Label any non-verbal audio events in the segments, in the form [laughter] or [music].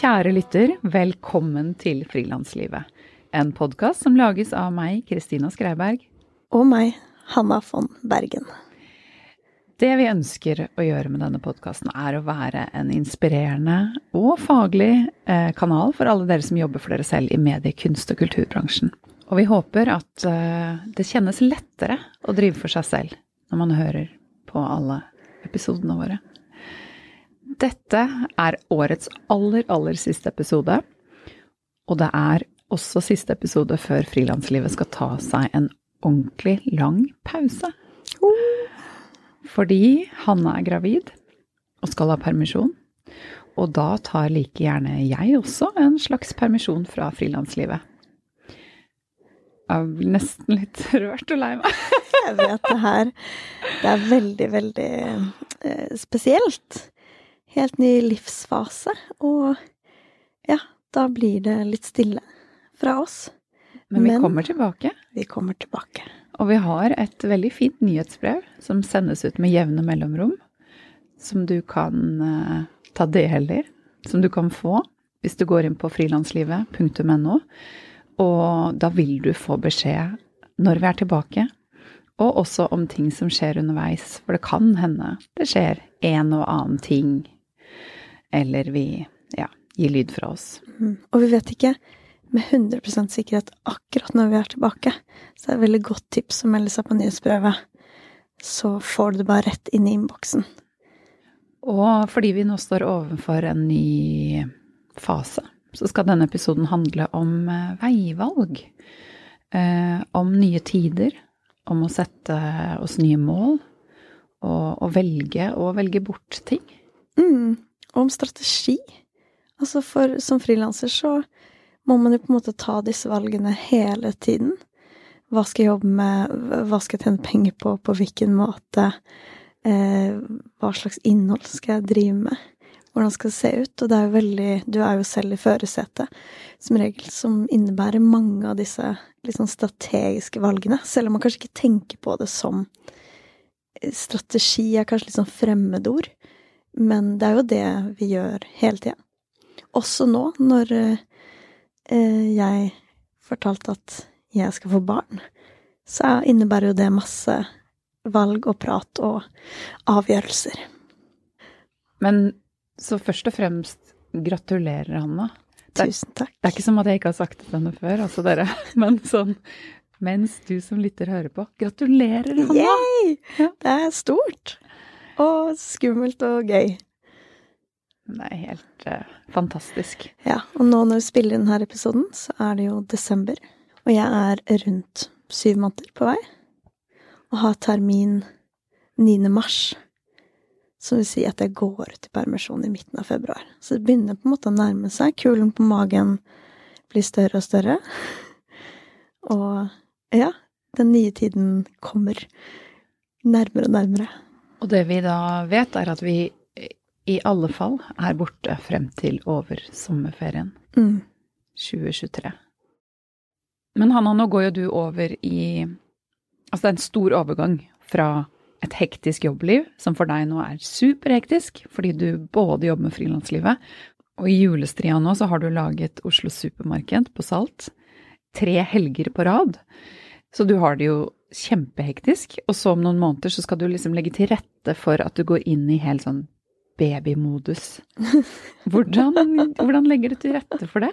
Kjære lytter, velkommen til Frilanslivet. En podkast som lages av meg, Kristina Skreiberg. Og meg, Hanna von Bergen. Det vi ønsker å gjøre med denne podkasten, er å være en inspirerende og faglig eh, kanal for alle dere som jobber for dere selv i medie-, kunst- og kulturbransjen. Og vi håper at eh, det kjennes lettere å drive for seg selv når man hører på alle episodene våre. Dette er årets aller, aller siste episode. Og det er også siste episode før frilanslivet skal ta seg en ordentlig lang pause. Fordi Hanne er gravid og skal ha permisjon. Og da tar like gjerne jeg også en slags permisjon fra frilanslivet. Jeg blir nesten litt [laughs] rørt og lei meg. Jeg vet det her Det er veldig, veldig eh, spesielt. Helt ny livsfase. Og ja, da blir det litt stille fra oss. Men vi kommer tilbake. Vi kommer tilbake. Og vi har et veldig fint nyhetsbrev som sendes ut med jevne mellomrom. Som du kan uh, ta del i. Som du kan få hvis du går inn på frilanslivet.no. Og da vil du få beskjed når vi er tilbake. Og også om ting som skjer underveis. For det kan hende det skjer en og annen ting eller vi ja, gir lyd fra oss. Mm. Og vi vet ikke med 100 sikkerhet akkurat når vi er tilbake. Så det er et veldig godt tips å melde seg på nyhetsbrevet. Så får du det bare rett inn i innboksen. Og fordi vi nå står overfor en ny fase, så skal denne episoden handle om eh, veivalg. Eh, om nye tider. Om å sette oss nye mål. Og, å velge og velge bort ting. Mm om strategi. Altså for som frilanser så må man jo på en måte ta disse valgene hele tiden. Hva skal jeg jobbe med, hva skal jeg tjene penger på, på hvilken måte? Eh, hva slags innhold skal jeg drive med? Hvordan skal det se ut? Og det er jo veldig Du er jo selv i førersetet, som regel, som innebærer mange av disse litt sånn strategiske valgene. Selv om man kanskje ikke tenker på det som Strategi er kanskje litt sånn fremmedord. Men det er jo det vi gjør hele tida. Også nå, når eh, jeg fortalte at jeg skal få barn, så innebærer jo det masse valg og prat og avgjørelser. Men så først og fremst gratulerer, Hanna. Det, Tusen takk. Det er ikke som at jeg ikke har sagt det henne før, altså dere, [laughs] men sånn mens du som lytter hører på. Gratulerer, Hanna! Yay! Det er stort og skummelt og gøy. Det er helt uh, fantastisk. Ja, og nå når vi spiller inn denne episoden, så er det jo desember. Og jeg er rundt syv måneder på vei. Og har termin 9. mars. Som vil si at jeg går i permisjon i midten av februar. Så det begynner på en måte å nærme seg. Kulen på magen blir større og større. Og ja, den nye tiden kommer nærmere og nærmere. Og det vi da vet, er at vi i alle fall er borte frem til over sommerferien mm. 2023. Men Hanna, nå går jo du over i Altså det er en stor overgang fra et hektisk jobbliv, som for deg nå er superhektisk, fordi du både jobber med frilanslivet, og i julestria nå så har du laget Oslo Supermarked på Salt. Tre helger på rad. Så du har det jo kjempehektisk, og så om noen måneder så skal du liksom legge til rette for at du går inn i helt sånn babymodus. [laughs] Hvordan, hvordan legger du til rette for det?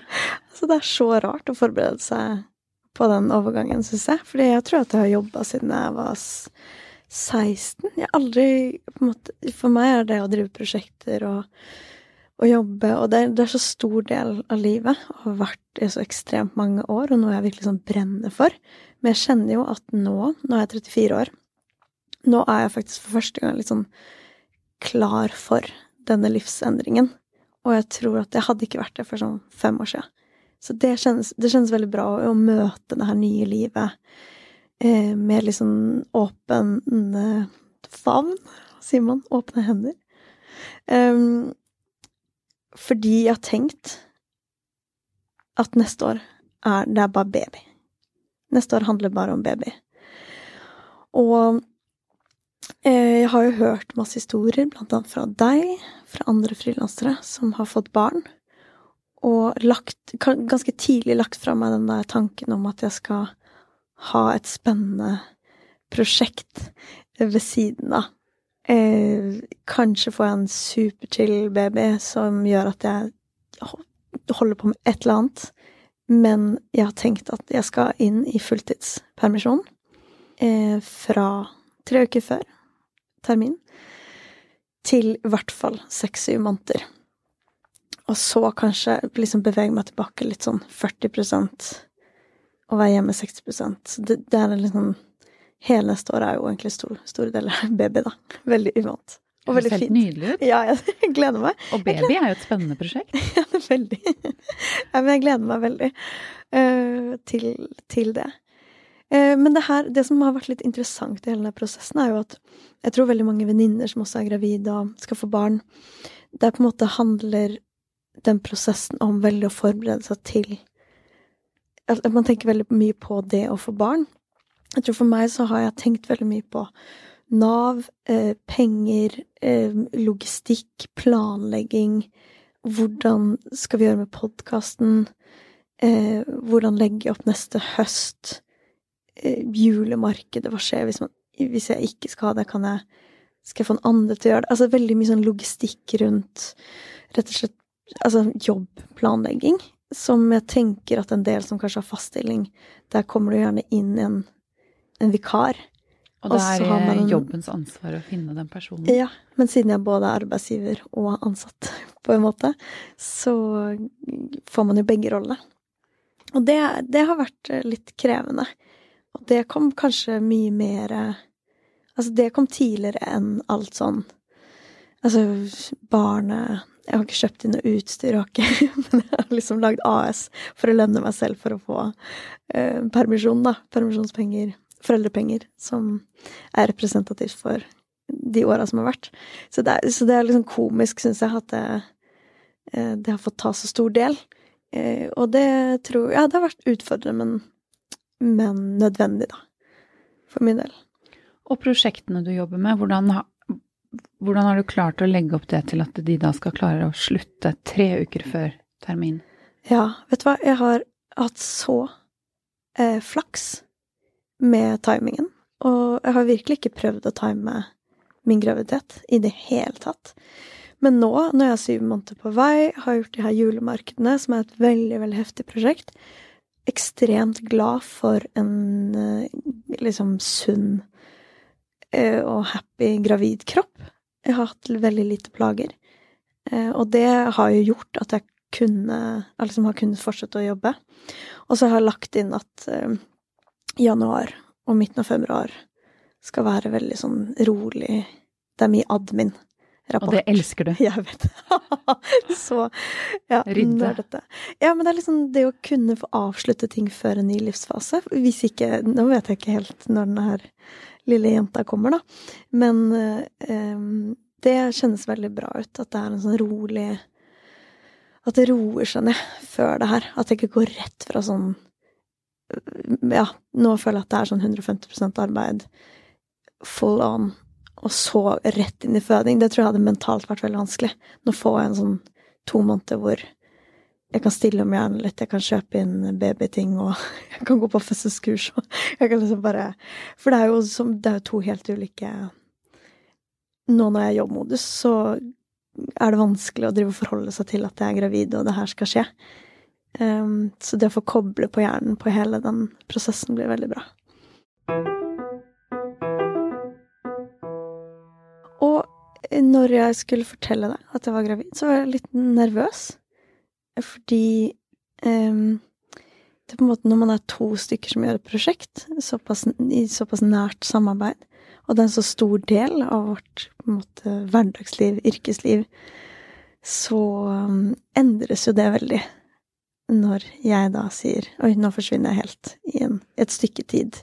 Altså, det er så rart å forberede seg på den overgangen, syns jeg. Fordi jeg tror at jeg har jobba siden jeg var 16. Jeg har aldri på en måte, For meg er det å drive prosjekter og, og jobbe Og det er, det er, så stor del av livet, og har vært i så ekstremt mange år, og noe jeg virkelig sånn brenner for. Men jeg kjenner jo at nå, nå er jeg 34 år, nå er jeg faktisk for første gang litt sånn klar for denne livsendringen. Og jeg tror at jeg hadde ikke vært det for sånn fem år siden. Så det kjennes, det kjennes veldig bra å, møte det her nye livet eh, med litt sånn åpen eh, favn, sier man. Åpne hender. Um, fordi jeg har tenkt at neste år er det er bare baby. Neste år handler bare om baby. Og eh, jeg har jo hørt masse historier, blant annet fra deg, fra andre frilansere som har fått barn, og lagt, ganske tidlig lagt fra meg den der tanken om at jeg skal ha et spennende prosjekt ved siden av. Eh, kanskje får jeg en superchill baby som gjør at jeg holder på med et eller annet. Men jeg har tenkt at jeg skal inn i fulltidspermisjon eh, fra tre uker før termin til i hvert fall seks-syv måneder. Og så kanskje liksom bevege meg tilbake litt sånn 40% og være hjemme 60 Så det, det er liksom Hele neste år er jo egentlig stor, store deler baby, da. [laughs] Veldig uvant. Og veldig fint. Det ser helt nydelig ut. Ja, [laughs] jeg gleder meg. Og baby er jo et spennende prosjekt. [laughs] ja, det veldig. [laughs] ja, men jeg gleder meg veldig uh, til, til, det. Uh, men det her, det som har vært litt interessant i hele denne prosessen, er jo at jeg tror veldig mange venninner som også er gravide og skal få barn, der på en måte handler den prosessen om veldig å forberede seg til At man tenker veldig mye på det å få barn. Jeg tror for meg så har jeg tenkt veldig mye på Nav, eh, penger, eh, logistikk, planlegging. Hvordan skal vi gjøre med podkasten? Eh, hvordan legge opp neste høst? Julemarkedet, hva skjer hvis, man, hvis jeg ikke skal ha det? Kan jeg, skal jeg få en andre til å gjøre det? Altså veldig mye sånn logistikk rundt rett og slett altså jobbplanlegging, som jeg tenker at en del som kanskje har fast stilling, der kommer du gjerne inn en, en vikar. Og det er man, jobbens ansvar å finne den personen? Ja, men siden jeg både er arbeidsgiver og ansatt, [laughs] på en måte, så får man jo begge rollene. Og det, det har vært litt krevende. Og det kom kanskje mye mer Altså, det kom tidligere enn alt sånn Altså, barnet jeg har ikke kjøpt inn noe utstyr, og ikke, [laughs] men jeg har liksom lagd AS for å lønne meg selv for å få eh, permisjon, da. Permisjonspenger, foreldrepenger, som er representativt for de åra som har vært. Så det er, så det er liksom komisk, syns jeg, at det, eh, det, har fått ta så stor del. Eh, og det tror Ja, det har vært utfordrende, men, men nødvendig, da. For min del. Og prosjektene du jobber med, hvordan hvordan har du klart å legge opp det til at de da skal klare å slutte tre uker før termin? Ja, vet du hva, jeg har hatt så eh, flaks med timingen. Og jeg har virkelig ikke prøvd å time min graviditet i det hele tatt. Men nå, når jeg er syv måneder på vei, har gjort de her julemarkedene, som er et veldig, veldig heftig prosjekt, ekstremt glad for en eh, liksom sunn Eh, og happy gravid kropp. Jeg har hatt veldig lite plager. Eh, og det har jo gjort at jeg kunne liksom har kunnet fortsette å jobbe. Og så har jeg lagt inn at januar og midten av februar skal være veldig sånn rolig. Det er mye admin. Rapport. Og det elsker du. [laughs] Jeg vet. [laughs] så ja, Rydde. Dette. Ja, men det er liksom det å kunne få avslutte ting før en ny livsfase. Hvis ikke Nå vet jeg ikke helt når den her lille jenta kommer, da. Men eh, det kjennes veldig bra ut. At det er en sånn rolig At det roer seg ned før det her. At det ikke går rett fra sånn Ja, nå føler jeg at det er sånn 150 arbeid, full on, og så rett inn i føding. Det tror jeg hadde mentalt vært veldig vanskelig. Nå får jeg en sånn to måneder hvor jeg kan stille om hjernen litt, jeg kan kjøpe inn babyting, og [laughs] jeg kan gå på fødselskurs, og [laughs] jeg kan liksom bare For det er jo, som, det er jo to helt ulike Nå når jeg er i jobbmodus, så er det vanskelig å drive og forholde seg til at jeg er gravid, og det her skal skje. Um, så det å få koble på hjernen på hele den prosessen blir veldig bra. Og når jeg skulle fortelle deg at jeg var gravid, så var jeg litt nervøs. Fordi um, det er på en måte når man er to stykker som gjør et prosjekt, såpass, i såpass nært samarbeid, og det er en så stor del av vårt måte, hverdagsliv, yrkesliv, så um, endres jo det veldig når jeg da sier oi, nå forsvinner jeg helt i en, et stykke tid.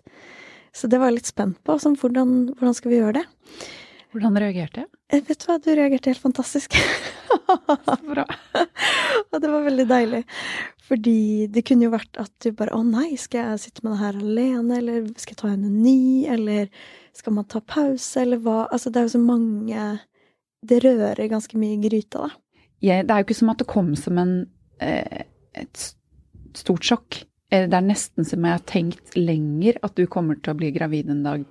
Så det var jeg litt spent på. Sånn, hvordan, hvordan skal vi gjøre det? Hvordan reagerte jeg? Eh, vet du hva, du reagerte helt fantastisk. Så bra. [laughs] og det var veldig deilig. Fordi det kunne jo vært at du bare Å nei, skal jeg sitte med det her alene? Eller skal jeg ta en ny? Eller skal man ta pause? Eller hva? Altså, det er jo så mange Det rører ganske mye i gryta, da. Ja, det er jo ikke som at det kom som en, eh, et stort sjokk. Det er nesten som jeg har tenkt lenger at du kommer til å bli gravid en dag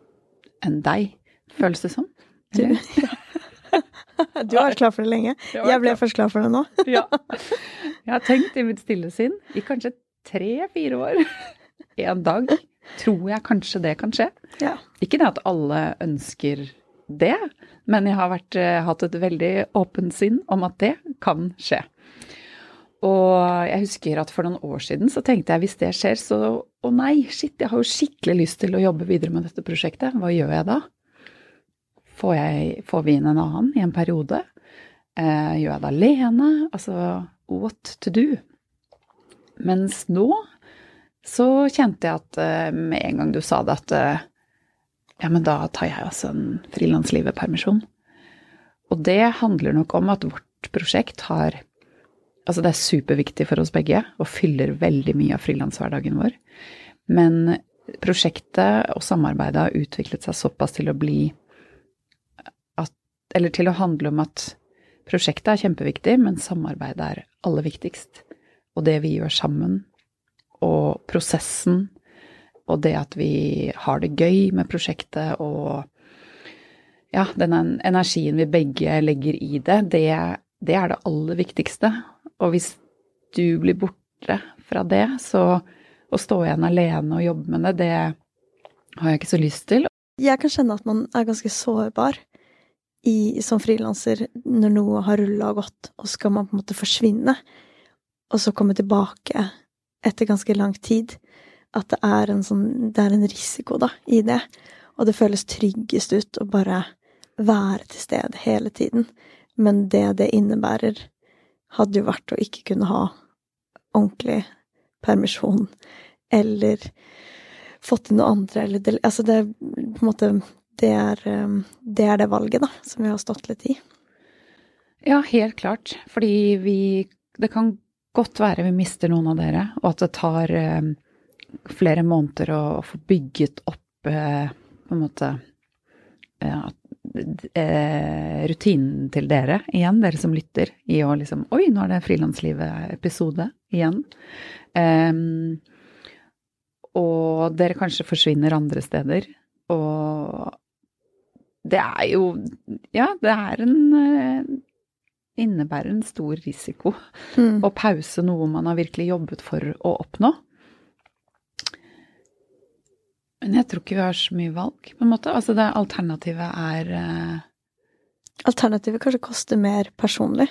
enn deg. Føles det sånn? Du, [laughs] du har vært klar for det lenge. [laughs] Jeg ble først klar for det nå. [laughs] ja. Jeg har tenkt i mitt stille sinn i kanskje tre-fire år. En dag tror jeg kanskje det kan skje. Ja. Ikke det at alle ønsker det, men jeg har vært, eh, hatt et veldig åpent sinn om at det kan skje. Og jeg husker at for noen år siden så tenkte jeg hvis det skjer, så å nei, shit, jeg har jo skikkelig lyst til å jobbe videre med dette prosjektet. Hva gjør jeg da? Får, jeg, får vi inn en annen i en periode? Eh, gjør jeg det alene? Altså, what to do? Mens nå så kjente jeg at eh, med en gang du sa det, at eh, ja, men da tar jeg altså en frilanslivet-permisjon. Og det handler nok om at vårt prosjekt har Altså, det er superviktig for oss begge og fyller veldig mye av frilanshverdagen vår. Men prosjektet og samarbeidet har utviklet seg såpass til å bli at Eller til å handle om at prosjektet er kjempeviktig, men samarbeidet er aller viktigst. Og det vi gjør sammen, og prosessen, og det at vi har det gøy med prosjektet, og ja, den energien vi begge legger i det, det, det er det aller viktigste. Og hvis du blir borte fra det, så å stå igjen alene og jobbe med det, det har jeg ikke så lyst til. Jeg kan kjenne at man er ganske sårbar i, som frilanser når noe har rulla og gått, og skal man på en måte forsvinne, og så komme tilbake etter ganske lang tid. At det er en sånn Det er en risiko, da, i det. Og det føles tryggest ut å bare være til stede hele tiden. Men det det innebærer, hadde jo vært å ikke kunne ha ordentlig permisjon, eller fått inn noe andre, eller det, Altså, det på en måte det er, det er det valget, da, som vi har stått litt i. Ja, helt klart. Fordi vi Det kan godt være vi mister noen av dere, og at det tar eh, flere måneder å, å, få bygget opp eh, på en måte ja, eh, rutinen til dere igjen, dere som lytter, i å liksom Oi, nå er det Frilanslivet-episode igjen. Um, og dere kanskje forsvinner andre steder. Og det er jo Ja, det er en Innebærer en stor risiko mm. å pause noe man har virkelig jobbet for å oppnå. Men jeg tror ikke vi har så mye valg, på en måte. Altså det alternativet er uh... Alternativet kanskje koster mer personlig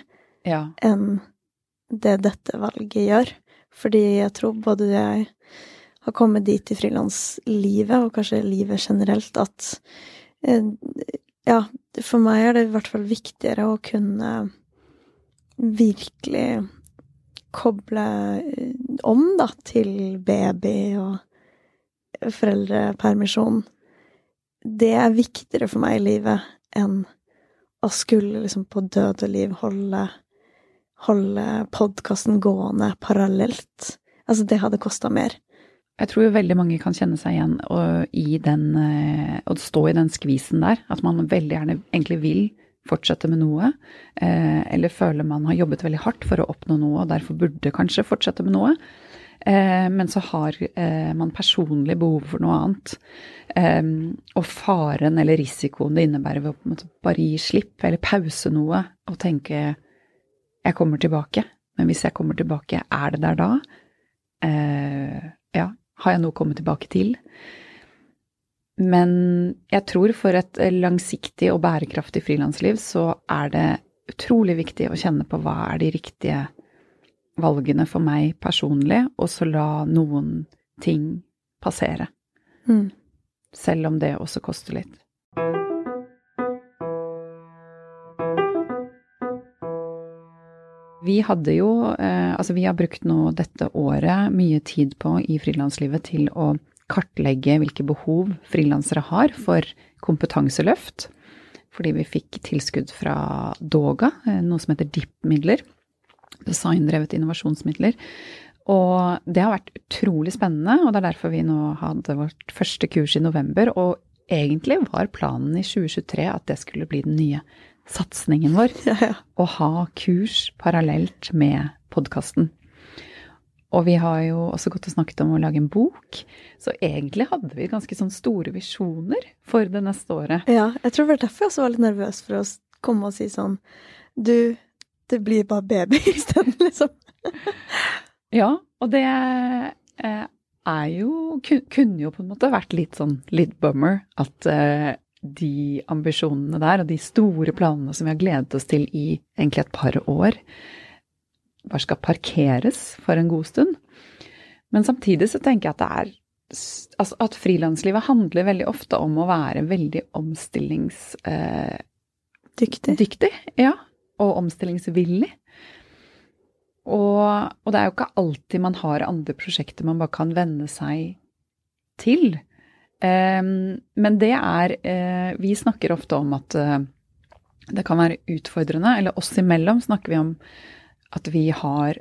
ja. enn det dette valget gjør. Fordi jeg tror både jeg har kommet dit i frilanslivet, og kanskje livet generelt, at uh, ja, for meg er det i hvert fall viktigere å kunne virkelig koble om, da, til baby og foreldrepermisjon, det er viktigere for meg i livet enn å skulle liksom på død og liv holde, holde podkasten gående parallelt. Altså, det hadde kosta mer. Jeg tror jo veldig mange kan kjenne seg igjen og i den, å stå i den skvisen der. At man veldig gjerne egentlig vil fortsette med noe, eller føler man har jobbet veldig hardt for å oppnå noe og derfor burde kanskje fortsette med noe. Eh, men så har eh, man personlig behov for noe annet. Eh, og faren eller risikoen det innebærer ved å bare gi slipp eller pause noe og tenke 'jeg kommer tilbake', men hvis jeg kommer tilbake, er det der da? ja, har jeg noe å komme tilbake til? Men jeg tror for et langsiktig og bærekraftig frilansliv så er det utrolig viktig å kjenne på hva er de riktige valgene for meg personlig, og så la noen ting passere. Mm. Selv om det også koster litt. Vi hadde jo, eh, altså vi har brukt nå dette året mye tid på i frilanslivet til å kartlegge hvilke behov frilansere har for kompetanseløft. Fordi vi fikk tilskudd fra Doga, eh, noe som heter DIP-midler. Designdrevet innovasjonsmidler. Og det har vært utrolig spennende, og det er derfor vi nå hadde vårt første kurs i november. Og egentlig var planen i 2023 at det skulle bli den nye satsingen vår. Ja, ja. Å ha kurs parallelt med podkasten. Og vi har jo også gått og snakket om å lage en bok, så egentlig hadde vi ganske sånn store visjoner for det neste året. ja, jeg tror det var derfor jeg også var litt nervøs for å komme og si sånn Du, det blir bare baby [laughs] isteden, liksom. Ja, og det eh, er jo Kunne jo på en måte vært litt sånn litt bummer at eh, de ambisjonene der og de store planene som vi har gledet oss til i egentlig et par år, bare skal parkeres for en god stund. Men samtidig så tenker jeg at det er Altså at frilanslivet handler veldig ofte om å være veldig omstillingsdyktig. Dyktig. ja. Og omstillingsvillig. Og, og det er jo ikke alltid man har andre prosjekter man bare kan venne seg til. Um, men det er uh, Vi snakker ofte om at uh, det kan være utfordrende, eller oss imellom snakker vi om at vi har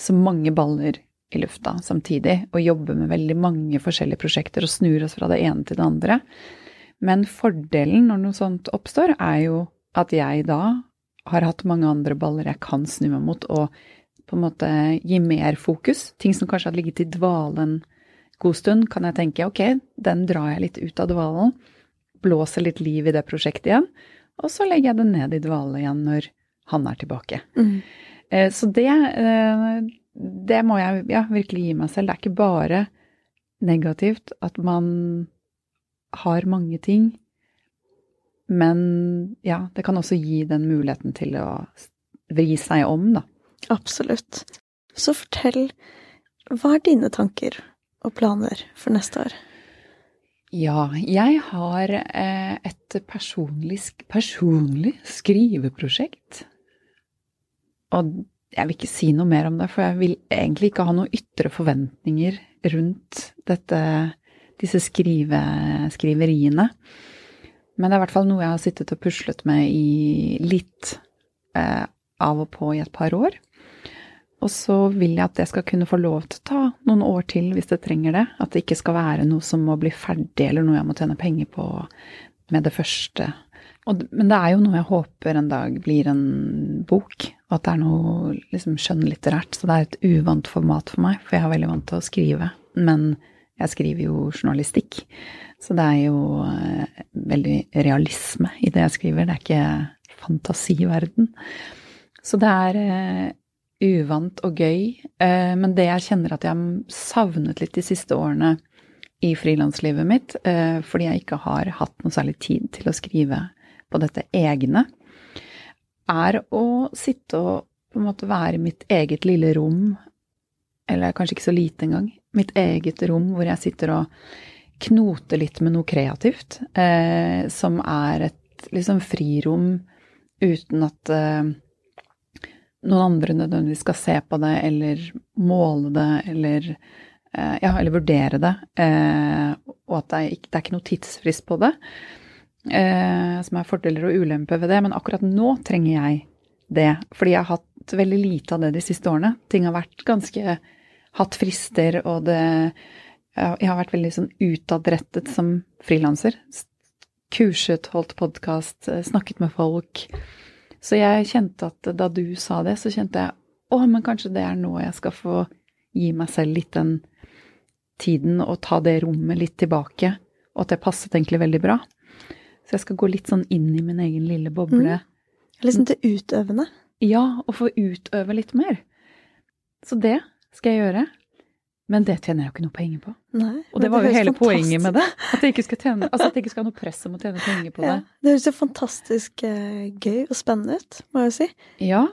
så mange baller i lufta samtidig, og jobber med veldig mange forskjellige prosjekter og snur oss fra det ene til det andre. Men fordelen når noe sånt oppstår, er jo at jeg da har hatt mange andre baller jeg kan snu meg mot, og på en måte gi mer fokus. Ting som kanskje har ligget i dvale en god stund, kan jeg tenke ok, den drar jeg litt ut av dvalen, blåser litt liv i det prosjektet igjen, og så legger jeg det ned i dvale igjen når han er tilbake. Mm. Eh, Så det, eh, det må jeg ja, virkelig gi meg selv. Det er ikke bare negativt at man har mange ting, men ja, det kan også gi den muligheten til å vri seg om, da. Absolutt. Så fortell, hva er dine tanker og planer for neste år? Ja, jeg har eh, et personlig, personlig skriveprosjekt. Og jeg vil ikke si noe mer om det, for jeg vil egentlig ikke ha noen ytre forventninger rundt dette, disse skrive, skriveriene. Men det er i hvert fall noe jeg har sittet og puslet med i litt eh, av og på i et par år. Og så vil jeg at det skal kunne få lov til å ta noen år til hvis det trenger det. At det ikke skal være noe som må bli ferdig, eller noe jeg må tjene penger på med det første. Og, men det er jo noe jeg håper en dag blir en bok, og at det er noe liksom skjønnlitterært. Så det er et uvant format for meg, for jeg er veldig vant til å skrive. Men jeg skriver jo journalistikk, så det er jo eh, veldig realisme i det jeg skriver. Det er ikke fantasiverden. Så det er eh, uvant og gøy. Eh, men det jeg kjenner at jeg har savnet litt de siste årene i frilanslivet mitt, fordi jeg ikke har hatt noe særlig tid til å skrive på dette egne, er å sitte og på en måte være i mitt eget lille rom, eller kanskje ikke så lite engang, mitt eget rom hvor jeg sitter og knoter litt med noe kreativt, eh, som er et liksom frirom uten at eh, noen andre nødvendigvis skal se på det eller måle det eller eh, ja, eller vurdere det, eh, og at det er, ikke, det er ikke noe tidsfrist på det, eh, som er fordeler og ulemper ved det, men akkurat nå trenger jeg det, fordi jeg har hatt veldig lite av det de siste årene. Ting har vært ganske hatt frister, og det Jeg har vært veldig sånn utadrettet som frilanser. Kurset, holdt podkast, snakket med folk. Så jeg kjente at da du sa det, så kjente jeg å, men kanskje det er nå jeg skal få gi meg selv litt den tiden og ta det rommet litt tilbake, og at det passet egentlig veldig bra. Så jeg skal gå litt sånn inn i min egen lille boble. Liksom til utøvende. Ja, og få utøve litt mer. Så det skal jeg gjøre. Men det tjener jeg jo ikke noe penger på. Nei, Og det var jo høres hele poenget med det. At jeg ikke skal, tjene, altså at jeg ikke skal ha noe press om å tjene penger på det. Ja, det høres jo fantastisk eh, gøy og spennende ut, må jeg jo si. Ja.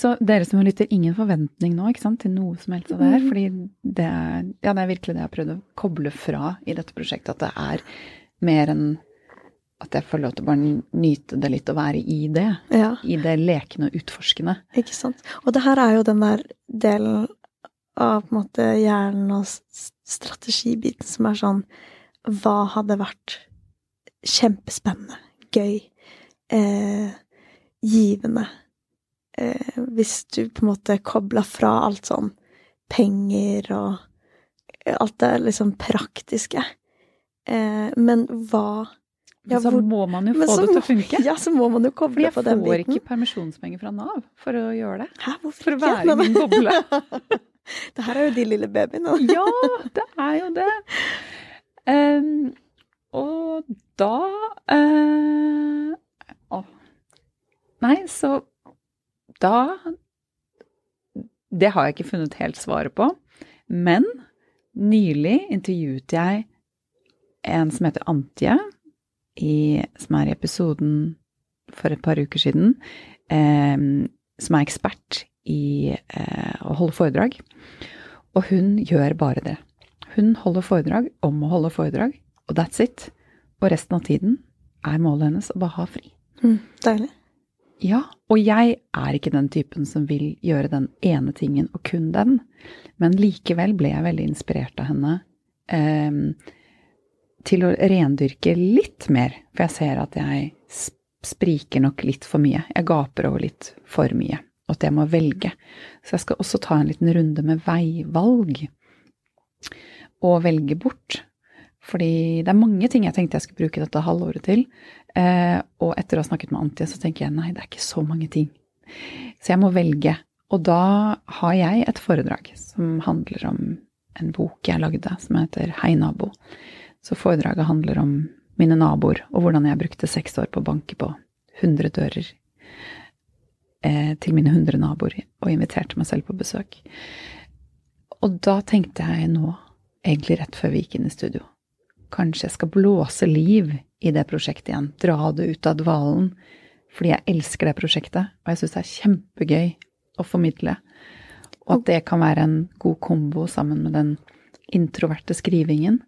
Så dere som lytter, ingen forventning nå ikke sant, til noe som helst av det her. Mm. Fordi det er, ja, det er virkelig det jeg har prøvd å koble fra i dette prosjektet. At det er mer enn at jeg får lov til å bare nyte det litt og være i det. Ja, I det lekende og utforskende. ikke sant. Og det her er jo den der delen av på en måte hjernen og strategibiten som er sånn Hva hadde vært kjempespennende, gøy, eh, givende eh, hvis du på en måte kobla fra alt sånn penger og alt det liksom praktiske. Eh, men hva Men Ja, så hvor- må man jo få det til å funke. [laughs] Ja, så må man jo koble på den biten jeg får ikke permisjonspenger fra Nav for å gjøre det. Hæ, hvorfor For å være i min boble. [laughs] [laughs] det her er jo din lille baby nå. [laughs] Ja, det er jo det. Um, og da uh, oh. Nei, så da Det har jeg ikke funnet helt svaret på. Men nylig intervjuet jeg en som heter Antje, i, som er i episoden for et par uker siden, um, som er ekspert i eh, å holde foredrag. Og hun gjør bare det. Hun holder foredrag om å holde foredrag, og that's it. Og resten av tiden er målet hennes å bare ha fri. Mm, deilig. Ja, og jeg er ikke den typen som vil gjøre den ene tingen og kun den, men likevel ble jeg veldig inspirert av henne eh, til å rendyrke litt mer, for jeg ser at jeg spriker nok litt for mye. Jeg gaper over litt for mye, og at jeg må velge. Så jeg skal også ta en liten runde med veivalg, og velge bort. Fordi det er mange ting jeg tenkte jeg skulle bruke dette halvåret til. Eh, og etter å ha snakket med Antje, så tenker jeg nei, det er ikke så mange ting. Så jeg må velge. Og da har jeg et foredrag som handler om en bok jeg lagde som heter Hei, nabo. Så foredraget handler om mine naboer, og hvordan jeg brukte seks år på å banke på 100 dører eh, til mine 100 naboer, og inviterte meg selv på besøk. Og da tenkte jeg nå, egentlig rett før vi gikk inn i studio, kanskje jeg skal blåse liv i det prosjektet igjen, dra det ut av dvalen, fordi jeg elsker det prosjektet, og jeg syns det er kjempegøy å formidle. Og at det kan være en god kombo sammen med den introverte skrivingen,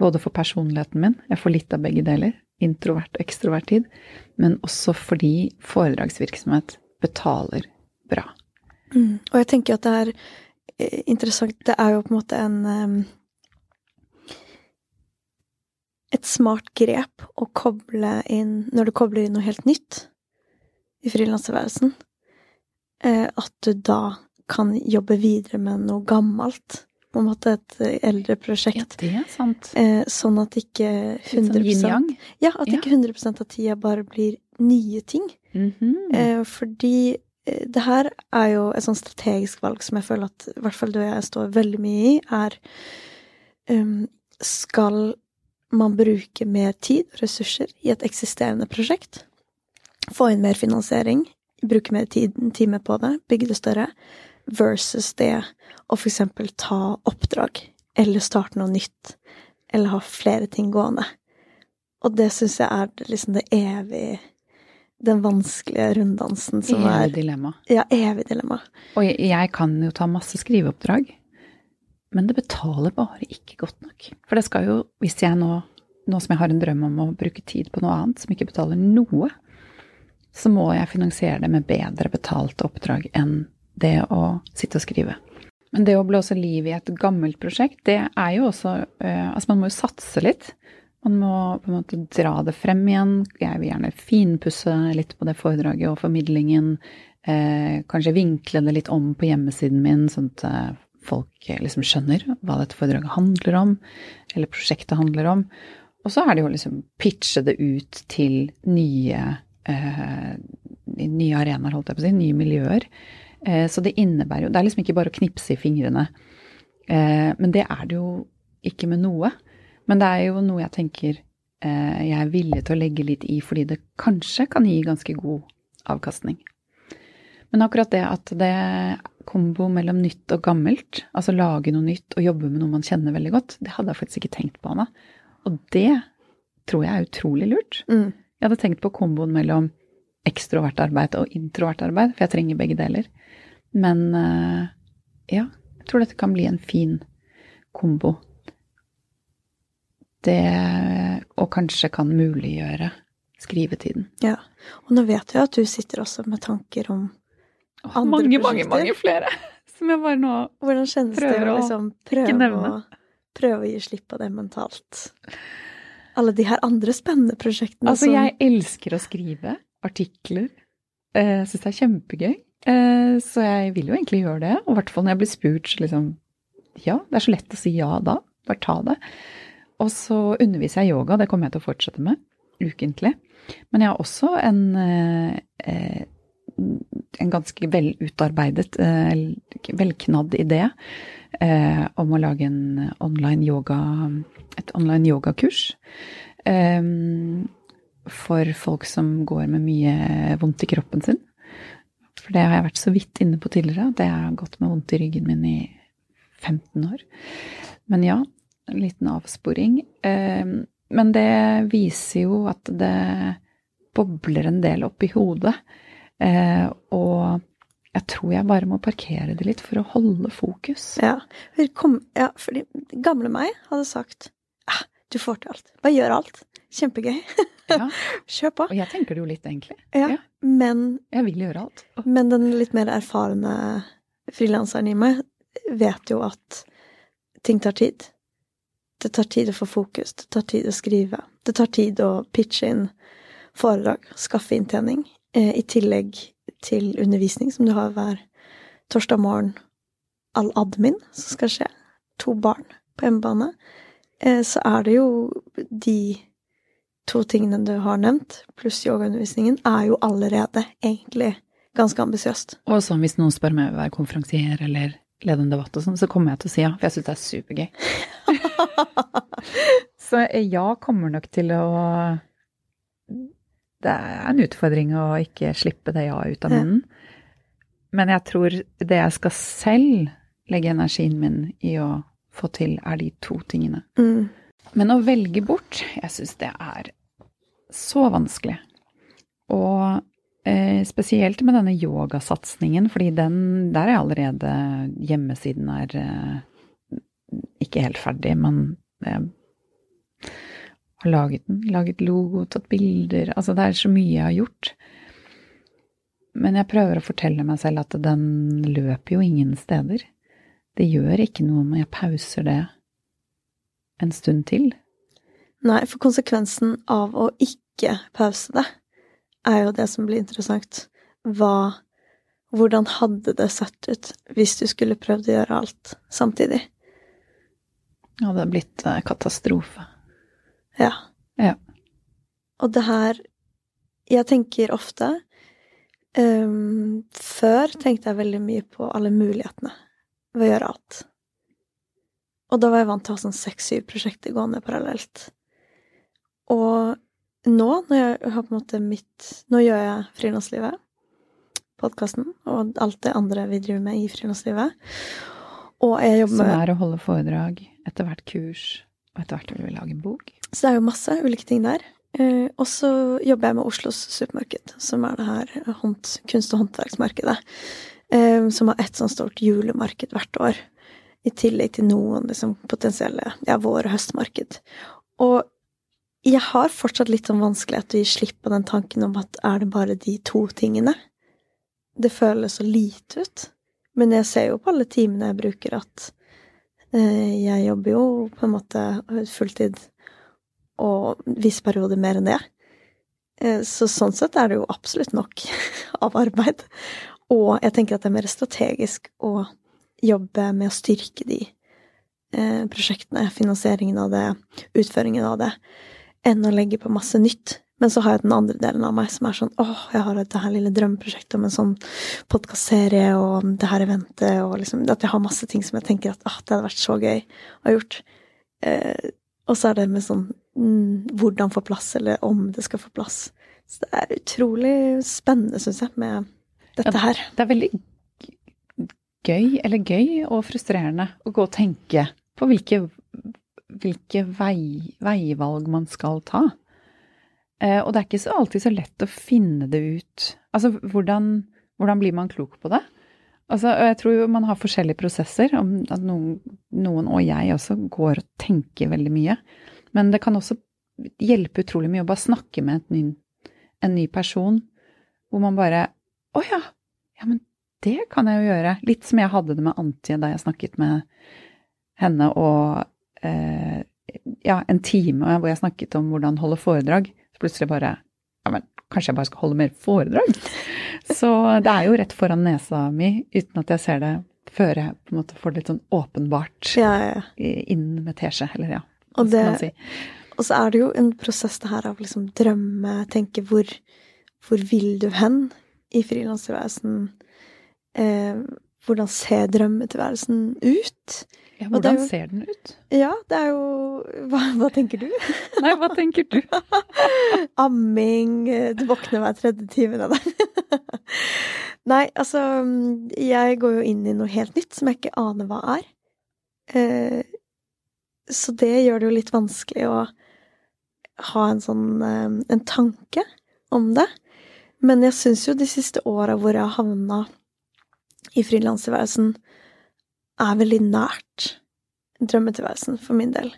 både for personligheten min, jeg får litt av begge deler, introvert og ekstrovert tid, men også fordi foredragsvirksomhet betaler bra. Mm. Og jeg tenker at det er eh, interessant Det er jo på en måte en em, Et smart grep å koble inn Når du kobler inn noe helt nytt i frilanstilværelsen, eh, at du da kan jobbe videre med noe gammelt. På en måte et eldre eldre Ja, prosjekt. det er sant. Eh, sånn at ikke Litt sånn 100 yin-yang. Ja, at Ja. ikke 100 av tida bare blir nye ting. Mhm. -hmm. fordi eh, det her er jo et sånn strategisk valg som jeg føler at i hvert fall du og jeg står veldig mye i, er um, Skal man bruke mer tid og ressurser i et eksisterende prosjekt? Få inn mer finansiering, bruke mer tid, en time på det, bygge det større, versus det å eksempel ta oppdrag, eller starte noe nytt, eller ha flere ting gående. Og det syns jeg er liksom det evige den vanskelige runddansen som Evig er dilemma. Ja, evig dilemma. Og jeg, jeg kan jo ta masse skriveoppdrag, men det betaler bare ikke godt nok. For det skal jo, hvis jeg nå, nå som jeg har en drøm om å bruke tid på noe annet som ikke betaler noe, så må jeg finansiere det med bedre betalte oppdrag enn det å sitte og skrive. Men det å blåse liv i et gammelt prosjekt, det er jo også eh, Altså, man må jo satse litt. Man må på en måte dra det frem igjen. Jeg vil gjerne finpusse litt på det foredraget og formidlingen. Eh, kanskje vinkle det litt om på hjemmesiden min, sånn at eh, folk eh, liksom skjønner hva dette foredraget handler om, eller prosjektet handler om. Og så er det jo liksom pitche det ut til nye, eh, nye arenaer, holdt jeg på å si, nye miljøer. Eh, så det innebærer jo Det er liksom ikke bare å knipse i fingrene. Eh, men det er det jo ikke med noe. Men det er jo noe jeg tenker eh, jeg er villig til å legge litt i, fordi det kanskje kan gi ganske god avkastning. Men akkurat det at det er kombo mellom nytt og gammelt, altså lage noe nytt og jobbe med noe man kjenner veldig godt, det hadde jeg faktisk ikke tenkt på, Anna. Og det tror jeg er utrolig lurt. Mm. Jeg hadde tenkt på komboen mellom ekstrovert arbeid og introvert arbeid, for jeg trenger begge deler. Men eh, ja, jeg tror dette kan bli en fin kombo. Det og kanskje kan muliggjøre skrivetiden. Ja. Og nå vet jeg at du sitter også med tanker om Andre mange, mange, prosjekter? mange flere [laughs] som jeg bare nå Hvordan kjennes det Prøver å å liksom prøve å, prøve å gi slipp på det mentalt? Alle de her andre spennende prosjektene Altså, som jeg elsker å skrive artikler. Eh, Jeg syns det er kjempegøy. Eh, Så jeg vil jo egentlig gjøre det. Og i hvert fall når jeg blir spurt, så liksom Ja, det er så lett å si ja da. Bare ta det. Og så underviser jeg yoga, det kommer jeg til å fortsette med ukentlig. Men jeg har også en, eh, eh, en ganske velutarbeidet, eh, velknadd idé om å lage en online yoga, et online yogakurs. For folk som går med mye vondt i kroppen sin. For det har jeg vært så vidt inne på tidligere, at jeg har gått med vondt i ryggen min i 15 år. Men ja, en liten avsporing. Eh, Men det viser jo at det bobler en del opp i hodet. Eh, Og jeg tror jeg bare må parkere det litt for å holde fokus. Ja. Kom, ja, fordi gamle meg hadde sagt ah, du får til alt. Bare gjør alt. Kjempegøy. Ja. [laughs] Kjør på. Og jeg tenker det jo litt, egentlig. Ja. Ja. Men, Jeg vil gjøre alt. men den litt mer erfarne frilanseren i meg vet jo at ting tar tid. Det tar tid å få fokus, det tar tid å skrive. Det tar tid å pitche inn foredrag, skaffe inntjening. Eh, I tillegg til undervisning som du har hver torsdag morgen. All admin som skal skje. To barn på hjemmebane. Eh, så er det jo de to tingene du har nevnt, pluss yogaundervisningen, er jo allerede egentlig ganske ambisiøst. Og sånn hvis noen spør meg vil være konferansier eller lede en debatt og sånn, så kommer jeg til å si ja, for jeg syns det er supergøy. [laughs] så ja, kommer nok til å Det er en utfordring å ikke slippe det ja ut av Ja. munnen. Men jeg tror det jeg skal selv legge energien min i å få til, er de to tingene. Mm. Men å velge bort, jeg syns det er så vanskelig. Og eh, spesielt med denne yogasatsingen, fordi den Der er allerede Hjemmesiden er eh, ikke helt ferdig, men jeg har laget den. Laget logo, tatt bilder Altså, det er så mye jeg har gjort. Men jeg prøver å fortelle meg selv at den løper jo ingen steder. Det gjør ikke noe om jeg pauser det en stund til. Nei, for konsekvensen av å ikke pause det, er jo det som blir interessant. Hva Hvordan hadde det sett ut hvis du skulle prøvd å gjøre alt samtidig? Det hadde blitt eh, katastrofe. Ja. Ja. Og det her Jeg tenker ofte um, Før tenkte jeg veldig mye på alle mulighetene ved å gjøre alt. Og da var jeg vant til å ha sånn seks-syv prosjekter gående parallelt. Og nå, når jeg har på en måte mitt Nå gjør jeg frilanslivet, podkasten, og alt det andre vi driver med i frilanslivet. Og jeg jobber Som er å holde foredrag, etter hvert kurs, og etter hvert vil vi lage en bok. Så det er jo masse ulike ting der. Eh, og så jobber jeg med Oslos supermarked, som er det her kunst- og håndverksmarkedet. Eh, som har ett sånn stort julemarked hvert år. I tillegg til noen liksom, potensielle ja, vår- og høstmarked. Og jeg har fortsatt litt sånn vanskelighet til å gi slipp på den tanken om at er det bare de to tingene? Det føles så lite ut. Men jeg ser jo på alle timene jeg bruker at eh, jeg jobber jo på en måte fulltid og visse perioder mer enn det. Eh, Så sånn sett er det jo absolutt nok [laughs] av arbeid. Og jeg tenker at det er mer strategisk å jobbe med å styrke de eh, prosjektene, finansieringen av det, utføringen av det, enn å legge på masse nytt. Men så har jeg den andre delen av meg som er sånn åh, jeg har dette her lille drømmeprosjektet om en sånn podkastserie og det her eventet, og liksom at jeg har masse ting som jeg tenker at åh, det hadde vært så gøy å ha gjort. Eh, og så er det med sånn mm, hvordan få plass, eller om det skal få plass. Så det er utrolig spennende, syns jeg, med dette Ja. her. Det er veldig gøy, eller gøy og frustrerende å gå og tenke på hvilke, hvilke vei, veivalg man skal ta. Eh, og det er ikke så alltid så lett å finne det ut. Altså, hvordan, hvordan blir man klok på det? Altså, og jeg tror jo man har forskjellige prosesser. At noen, noen, og jeg også, går og tenker veldig mye. Men det kan også hjelpe utrolig mye å bare snakke med ny, en ny person, hvor man bare Å ja, ja, men det kan jeg jo gjøre. Litt som jeg hadde det med Antje da jeg snakket med henne og eh, ja, en time hvor jeg snakket om hvordan holde foredrag. Så plutselig bare Ja, men kanskje jeg bare skal holde mer foredrag? [laughs] Så det er jo rett foran nesa mi, uten at jeg ser det før jeg på en måte får det litt sånn åpenbart Ja, ja, inn med teskje, eller ja. Og, det, si. og så er det jo en prosess det her av liksom drømme, tenke hvor, hvor vil du hen i frilanstilværelsen? Eh, hvordan ser drømmetilværelsen ut? Ja, det hvordan jo- ser den ut? Ja, det er jo Hva, hva tenker du? [laughs] Nei, hva tenker du? [laughs] Amming, du våkner hver tredje time. Det der. [laughs] Nei, altså Jeg går jo inn i noe helt nytt som jeg ikke aner hva er. Eh, så det gjør det jo litt vanskelig å ha en sånn eh, en tanke om det. Men jeg syns jo de siste åra hvor jeg har havna i frilanstilværelsen, er veldig nært drømmetilværelsen for min del.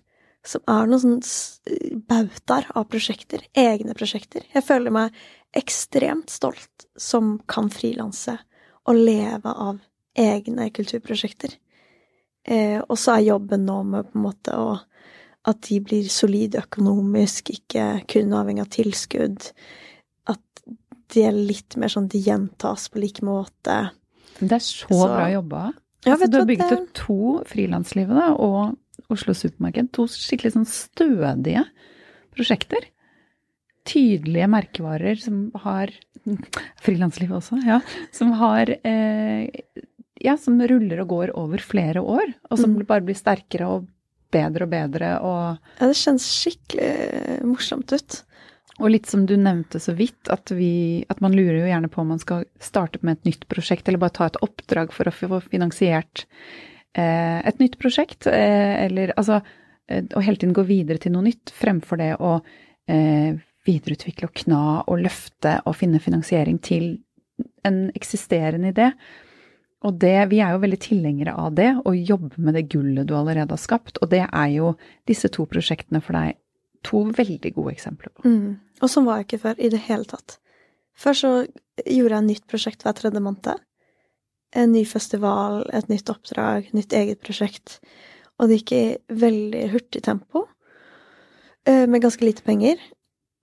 Som er noen sånn s- bautaer av prosjekter. Egne prosjekter. Jeg føler meg ekstremt stolt som kan frilanse og leve av egne kulturprosjekter. Eh, og så er jobben nå med på en måte å at de blir solide økonomisk, ikke kun avhengig av tilskudd. At de er litt mer sånn de gjentas på like måte. Det er så, Så- bra jobba. Ja, altså, du har bygget opp to Frilanslivet og Oslo Supermarked. To skikkelig sånn stødige prosjekter. Tydelige merkevarer som har [laughs] Frilanslivet også, ja. Som har eh, Ja, som ruller og går over flere år, og som Mm. bare blir sterkere og bedre og bedre og Ja, det kjennes skikkelig morsomt ut. Og litt som du nevnte så vidt, at, vi, at man lurer jo gjerne på om man skal starte med et nytt prosjekt, eller bare ta et oppdrag for å få finansiert eh, et nytt prosjekt. Eh, eller altså eh, å hele tiden gå videre til noe nytt, fremfor det å eh, videreutvikle og kna og løfte og finne finansiering til en eksisterende idé. Og det, vi er jo veldig tilhengere av det, å jobbe med det gullet du allerede har skapt. Og det er jo disse to prosjektene for deg to veldig gode eksempler på. Mm. Og sånn var jeg ikke før i det hele tatt. Før så gjorde jeg nytt prosjekt hver tredje måned. En ny festival, et nytt oppdrag, nytt eget prosjekt. Og det gikk i veldig hurtig tempo, eh, med ganske lite penger.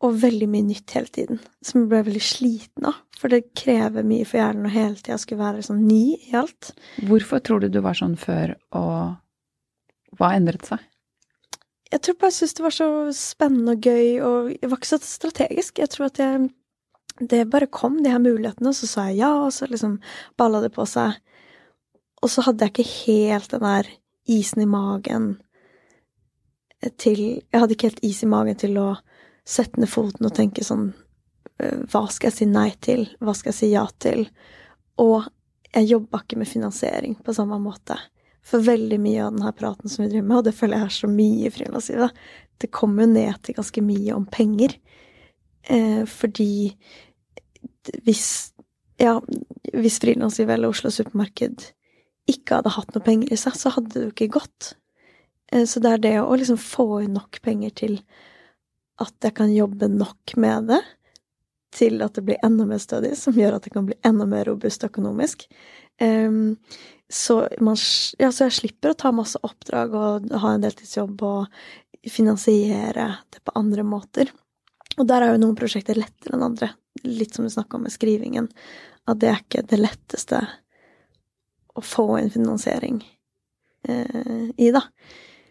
Og veldig mye nytt hele tiden, som jeg ble veldig sliten av. For det krever mye for hjernen å hele tida skulle være sånn ny i alt. Hvorfor tror du du var sånn før, og hva endret seg? Jeg tror bare jeg syntes det var så spennende og gøy, og jeg var ikke så strategisk. Jeg tror at jeg Det bare kom, de her mulighetene, og så sa jeg ja, og så liksom balla det på seg. Og så hadde jeg ikke helt den der isen i magen til Jeg hadde ikke helt is i magen til å sette ned foten og tenke sånn øh, Hva skal jeg si nei til? Hva skal jeg si ja til? Og jeg jobba ikke med finansiering på samme måte. For veldig mye av denne praten som vi driver med, og det føler jeg er så mye i frilanslivet, det kommer jo ned til ganske mye om penger. Eh, fordi hvis ja, hvis frilanslivet eller Oslo Supermarked ikke hadde hatt noe penger i seg, så hadde det jo ikke gått. Eh, så det er det å liksom få inn nok penger til at jeg kan jobbe nok med det, til at det blir enda mer stødig, som gjør at det kan bli enda mer robust økonomisk. Så, man, ja, så jeg slipper å ta masse oppdrag og ha en deltidsjobb og finansiere det på andre måter. Og der er jo noen prosjekter lettere enn andre. Litt som du snakka om med skrivingen. At det er ikke det letteste å få inn finansiering eh, i, da.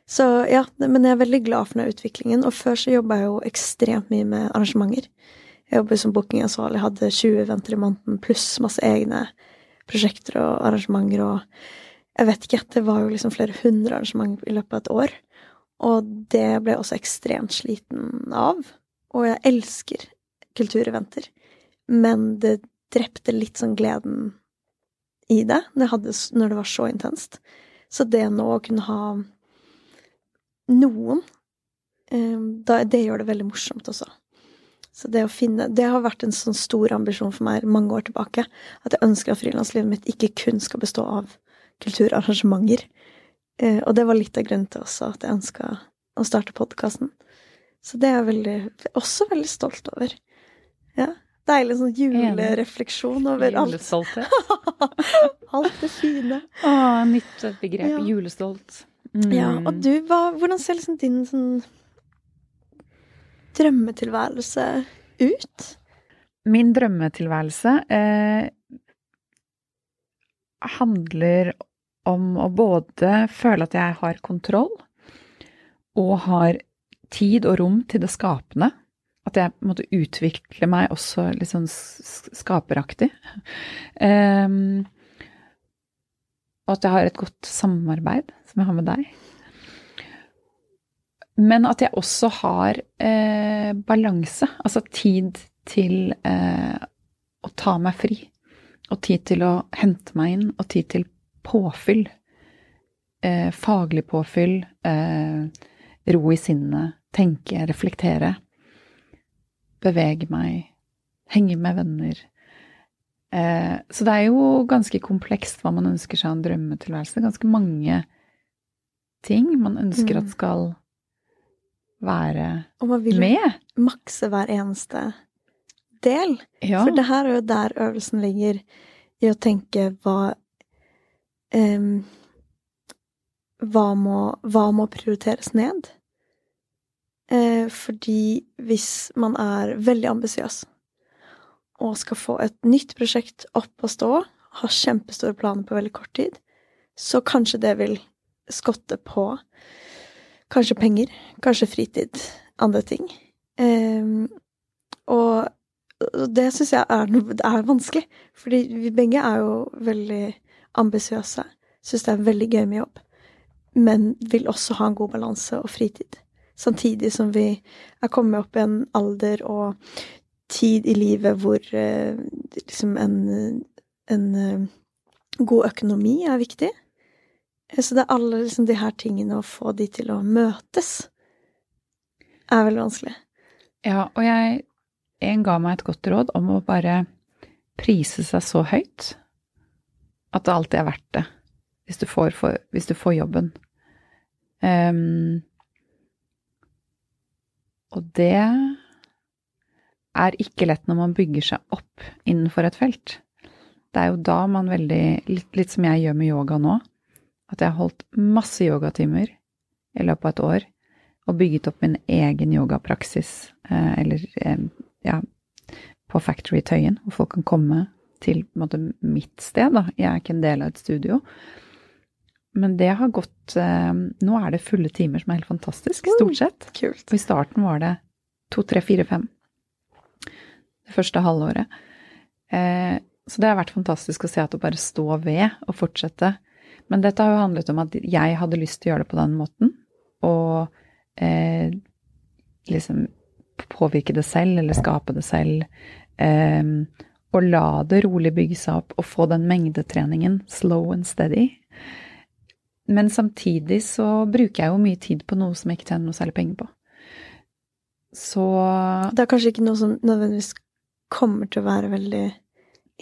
Så ja, men jeg er veldig glad for den utviklingen. Og før så jobba jeg jo ekstremt mye med arrangementer. Jeg jobber som bookingansvarlig, hadde 20 venter i måneden pluss masse egne prosjekter og arrangementer og Jeg vet ikke, det var jo liksom flere hundre arrangementer i løpet av et år. Og det ble jeg også ekstremt sliten av. Og jeg elsker kultureventer. Men det drepte litt sånn gleden i det når, hadde, når det var så intenst. Så det nå å kunne ha noen, eh, det gjør det veldig morsomt også. Så det å finne Det har vært en sånn stor ambisjon for meg mange år tilbake. At jeg ønsker at frilanslivet mitt ikke kun skal bestå av kulturarrangementer. Eh, og det var litt av grunnen til også at jeg ønska å starte podkasten. Så det er jeg veldig, også veldig stolt over. Ja. Deilig sånn julerefleksjon over alt. Julestolthet. [laughs] alt det fine. Å, nytt begrep. Ja. Julestolt. Mm. Ja, og du, hva, hvordan ser liksom din sånn drømmetilværelse ut? Min drømmetilværelse eh, handler om å både føle at jeg har kontroll, og har tid og rom til det skapende. At jeg måtte utvikle meg også litt sånn skaperaktig. Eh, og at jeg har et godt samarbeid, som jeg har med deg. Men at jeg også har eh, balanse, altså tid til eh, å ta meg fri. Og tid til å hente meg inn, og tid til påfyll. Eh, faglig påfyll, eh, ro i sinnet, tenke, reflektere. Bevege meg, henge med venner. Eh, så det er jo ganske komplekst hva man ønsker seg av en drømmetilværelse. Ganske mange ting man ønsker Mm. at skal være Og man vil med. makse hver eneste del. Ja. For det her er jo der øvelsen ligger, i å tenke hva um, hva, må, hva må prioriteres ned? Eh, fordi hvis man er veldig ambisiøs og skal få et nytt prosjekt opp og stå, har kjempestore planer på veldig kort tid, så kanskje det vil skotte på kanskje penger, kanskje fritid, andre ting. Um, og det syns jeg er, er vanskelig, fordi vi begge er jo veldig ambisiøse. Syns det er veldig gøy med jobb, men vil også ha en god balanse og fritid. Samtidig som vi er kommet opp i en alder og tid i livet hvor eh, liksom en, en eh, god økonomi er viktig. Eh, Så det er alle liksom de her tingene, å få de til å møtes, er veldig vanskelig. Ja, og jeg En ga meg et godt råd om å bare prise seg så høyt at det alltid er verdt det, hvis du får, for, hvis du får jobben. Um, og det er ikke lett når man bygger seg opp innenfor et felt. Det er jo da man veldig Litt, litt som jeg gjør med yoga nå. At jeg har holdt masse yogatimer i løpet av et år og bygget opp min egen yogapraksis, eh, eller eh, ja, på Factory Tøyen, hvor folk kan komme til måte, mitt sted. Da. Jeg er ikke en del av et studio. Men det har gått eh, Nå er det fulle timer som er helt fantastisk, stort sett. Kult. Og i starten var det to, tre, fire, fem. Det første halvåret. Eh, så det har vært fantastisk å se at å bare stå ved og fortsette. Men dette har jo handlet om at jeg hadde lyst til å gjøre det på den måten. Og eh, liksom påvirke det selv, eller skape det selv. Eh, og la det rolig bygge seg opp, og få den mengdetreningen slow and steady. Men samtidig så bruker jeg jo mye tid på noe som jeg ikke tjener noe særlig penger på. Så Det er kanskje ikke noe som nødvendigvis kommer til å være veldig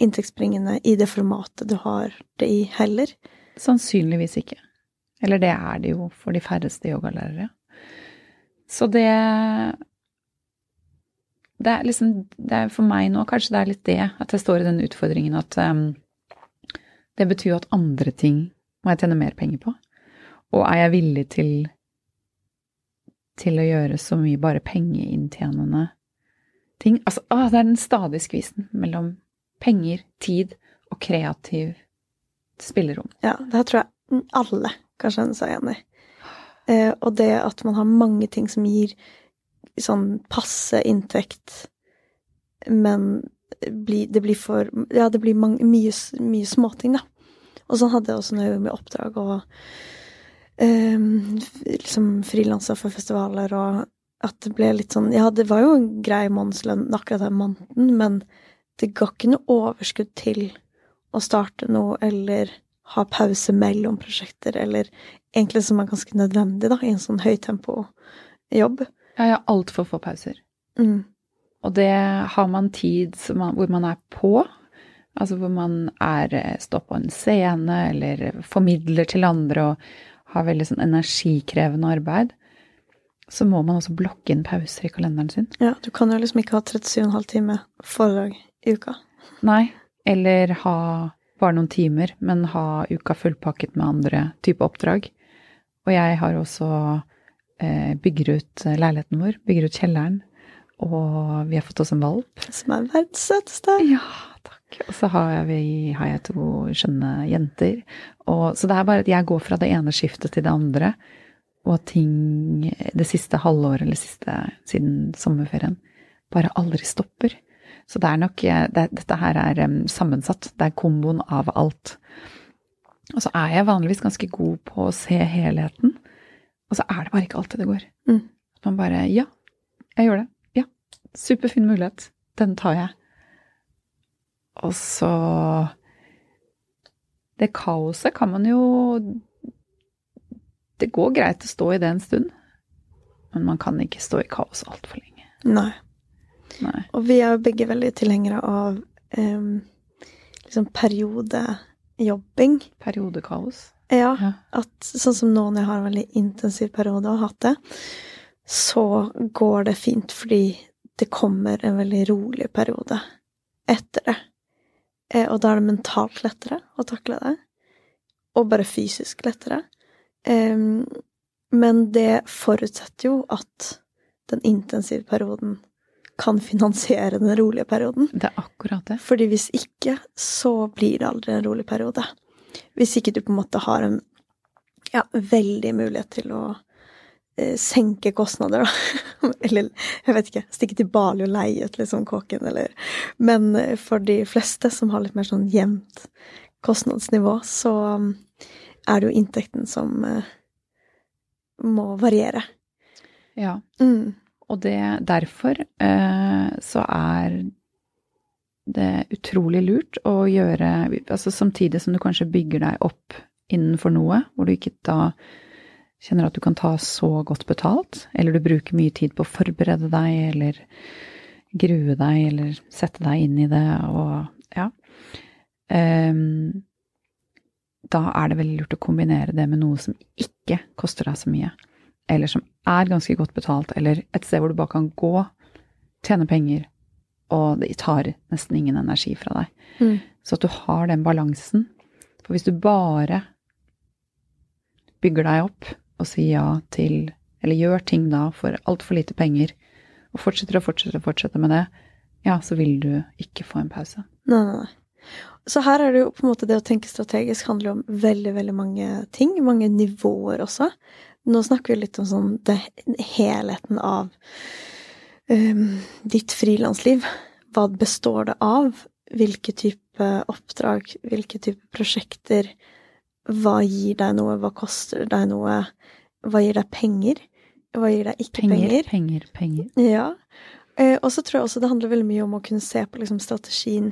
inntektsbringende i det formatet du har det i, heller. Sannsynligvis ikke. Eller det er det jo for de færreste yogalærere. Så det Det er liksom det er For meg nå kanskje det er litt det at jeg står i den utfordringen at um, det betyr jo at andre ting må jeg tjene mer penger på. Og er jeg villig til til å gjøre så mye bare pengeinntjenende ting Altså, å, det er den stadige skvisen mellom penger, tid og kreativ spillerom. Ja, det her tror jeg alle kan kjenne seg igjen i. Eh, og det at man har mange ting som gir sånn passe inntekt, men blir, det blir for Ja, det blir mange, mye, mye småting, da. Og sånn hadde jeg også når jeg gjorde med oppdrag og eh, liksom frilansa for festivaler, og at det ble litt sånn Ja, det var jo en grei månedslønn akkurat den måneden, men det ga ikke noe overskudd til å starte noe eller ha pause mellom prosjekter, eller egentlig som er ganske nødvendig da, i en sånn høytempo-jobb. Ja, jeg har altfor få pauser. Mm. Og det har man tid som man, hvor man er på. Altså hvor man er eh, står på en scene eller formidler til andre og har veldig sånn energikrevende arbeid. så må man også blokke inn pauser i kalenderen sin. Ja, du kan jo liksom ikke ha 37,5 timer foredrag i uka. Nei, eller ha bare noen timer, men ha uka fullpakket med andre type oppdrag. Og jeg har også eh, bygger ut leiligheten vår, bygger ut kjelleren, og vi har fått oss en valp. Som er verdens søteste. Ja, takk. Og så har, vi, har jeg to skjønne jenter. Og, så det er bare at jeg går fra det ene skiftet til det andre, og ting det siste halvåret eller siste siden sommerferien bare aldri stopper. Så det er nok det, Dette her er um, sammensatt. Det er komboen av alt. Og så er jeg vanligvis ganske god på å se helheten, og så er det bare ikke alltid det går. Mm. Man bare Ja, jeg gjør det. Ja, superfin mulighet. Den tar jeg. Og så Det kaoset kan man jo Det går greit å stå i det en stund, men man kan ikke stå i kaos altfor lenge. Nei. Nei. Og vi er jo begge veldig tilhengere av um, liksom periodejobbing. Periodekaos. Ja, Ja. at sånn som nå når jeg har en veldig intensiv periode og har hatt det, så går det fint fordi det kommer en veldig rolig periode etter det. Eh, og da er det mentalt lettere å takle det, og bare fysisk lettere. Em, men det forutsetter jo at den intensive perioden kan finansiere den rolige perioden. Det er akkurat det. Fordi hvis ikke, så blir det aldri en rolig periode. Hvis ikke du på en måte har en ja, veldig mulighet til å eh, senke kostnader, da. [laughs] eller jeg vet ikke, stikke til Bali og leie ut liksom kåken, eller Men eh, for de fleste som har litt mer sånn jevnt kostnadsnivå, så um, er det jo inntekten som eh, må variere. Ja. Mm. Og det, derfor eh, så er det utrolig lurt å gjøre altså Samtidig som du kanskje bygger deg opp innenfor noe, hvor du ikke da kjenner at du kan ta så godt betalt, eller du bruker mye tid på å forberede deg, eller grue deg, eller sette deg inn i det, og ja. Ehm, da er det veldig lurt å kombinere det med noe som ikke koster deg så mye eller som er ganske godt betalt, eller et sted hvor du bare kan gå, tjene penger, og det tar nesten ingen energi fra deg. Mm. Så at du har den balansen. For hvis du bare bygger deg opp og sier ja til Eller gjør ting da for altfor lite penger, og fortsetter og fortsetter og fortsetter med det, ja, så vil du ikke få en pause. Nei, nei, nei. Så her er det jo på en måte det å tenke strategisk handler om veldig, veldig mange ting. Mange nivåer også. Nå snakker vi litt om sånn det, helheten av um, ditt frilansliv. Hva består det av? Hvilke type oppdrag? Hvilke type prosjekter? Hva gir deg noe? Hva koster deg noe? Hva gir deg penger? Hva gir deg ikke Penger, penger? penger, penger. Ja. Eh, og så tror jeg også det handler veldig mye om å kunne se på liksom, strategien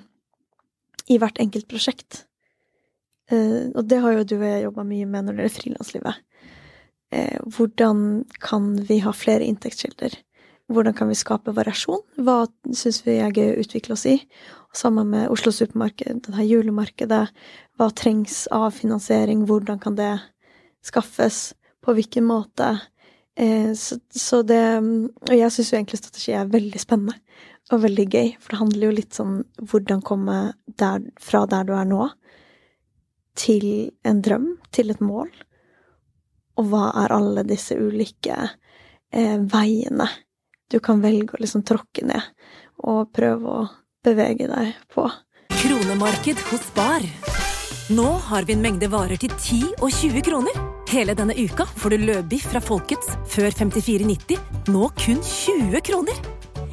i hvert enkelt prosjekt. Eh, og det har jo du og jeg jobba mye med når det gjelder frilanslivet. Eh, hvordan kan vi ha flere inntektskilder? Hvordan kan vi skape variasjon? Hva syns vi er gøy å utvikle oss i? Sammen med Oslo Supermarked, dette julemarkedet. Hva trengs av finansiering? Hvordan kan det skaffes? På hvilken måte? Eh, så, så det Og jeg syns jo egentlig strategi er veldig spennende og veldig gøy, for det handler jo litt sånn hvordan komme der, fra der du er nå, til en drøm, til et mål. Og hva er alle disse ulike eh, veiene du kan velge å liksom tråkke ned, og prøve å bevege deg på. Kronemarked hos Spar. Nå har vi en mengde varer til 10 og 20 kroner. Hele denne uka får du løbiff fra Folkets før 54,90, nå kun 20 kroner.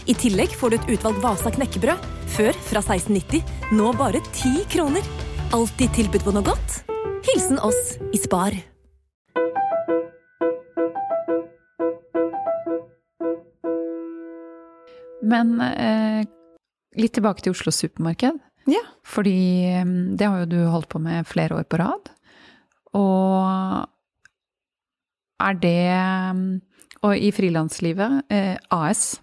I tillegg får du et utvalgt Vasa knekkebrød, før fra 1690, nå bare 10 kroner. Alltid tilbud på noe godt. Hilsen oss i Spar. Men eh, litt tilbake til Oslo Supermarked. Ja. Fordi eh, det har jo du holdt på med flere år på rad. Og er det Og i frilanslivet, eh, AS,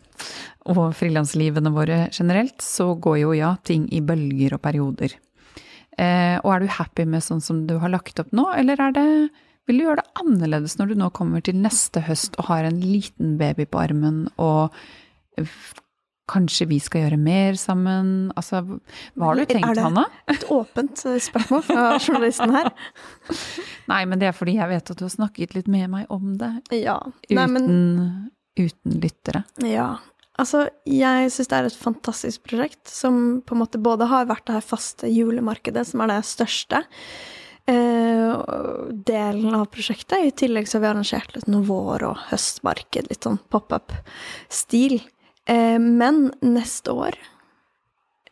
og frilanslivene våre generelt, så går jo ja, ting i bølger og perioder. Eh, og er du happy med sånn som du har lagt opp nå, eller er det Vil du gjøre det annerledes når du nå kommer til neste høst og har en liten baby på armen, og kanskje vi skal gjøre mer sammen? Altså, hva har du tenkt, Er det- Hanna? Et åpent eh, spørsmål fra [laughs] journalisten her. Nei, men det er fordi jeg vet at du har snakket litt med meg om det, Ja. uten, men uten lyttere. Ja. Altså, jeg syns det er et fantastisk prosjekt som på en måte både har vært det her faste julemarkedet, som er det største eh, delen av prosjektet. I tillegg så har vi arrangert litt noe vår- og høstmarked, litt sånn pop-up-stil. Eh, men neste år,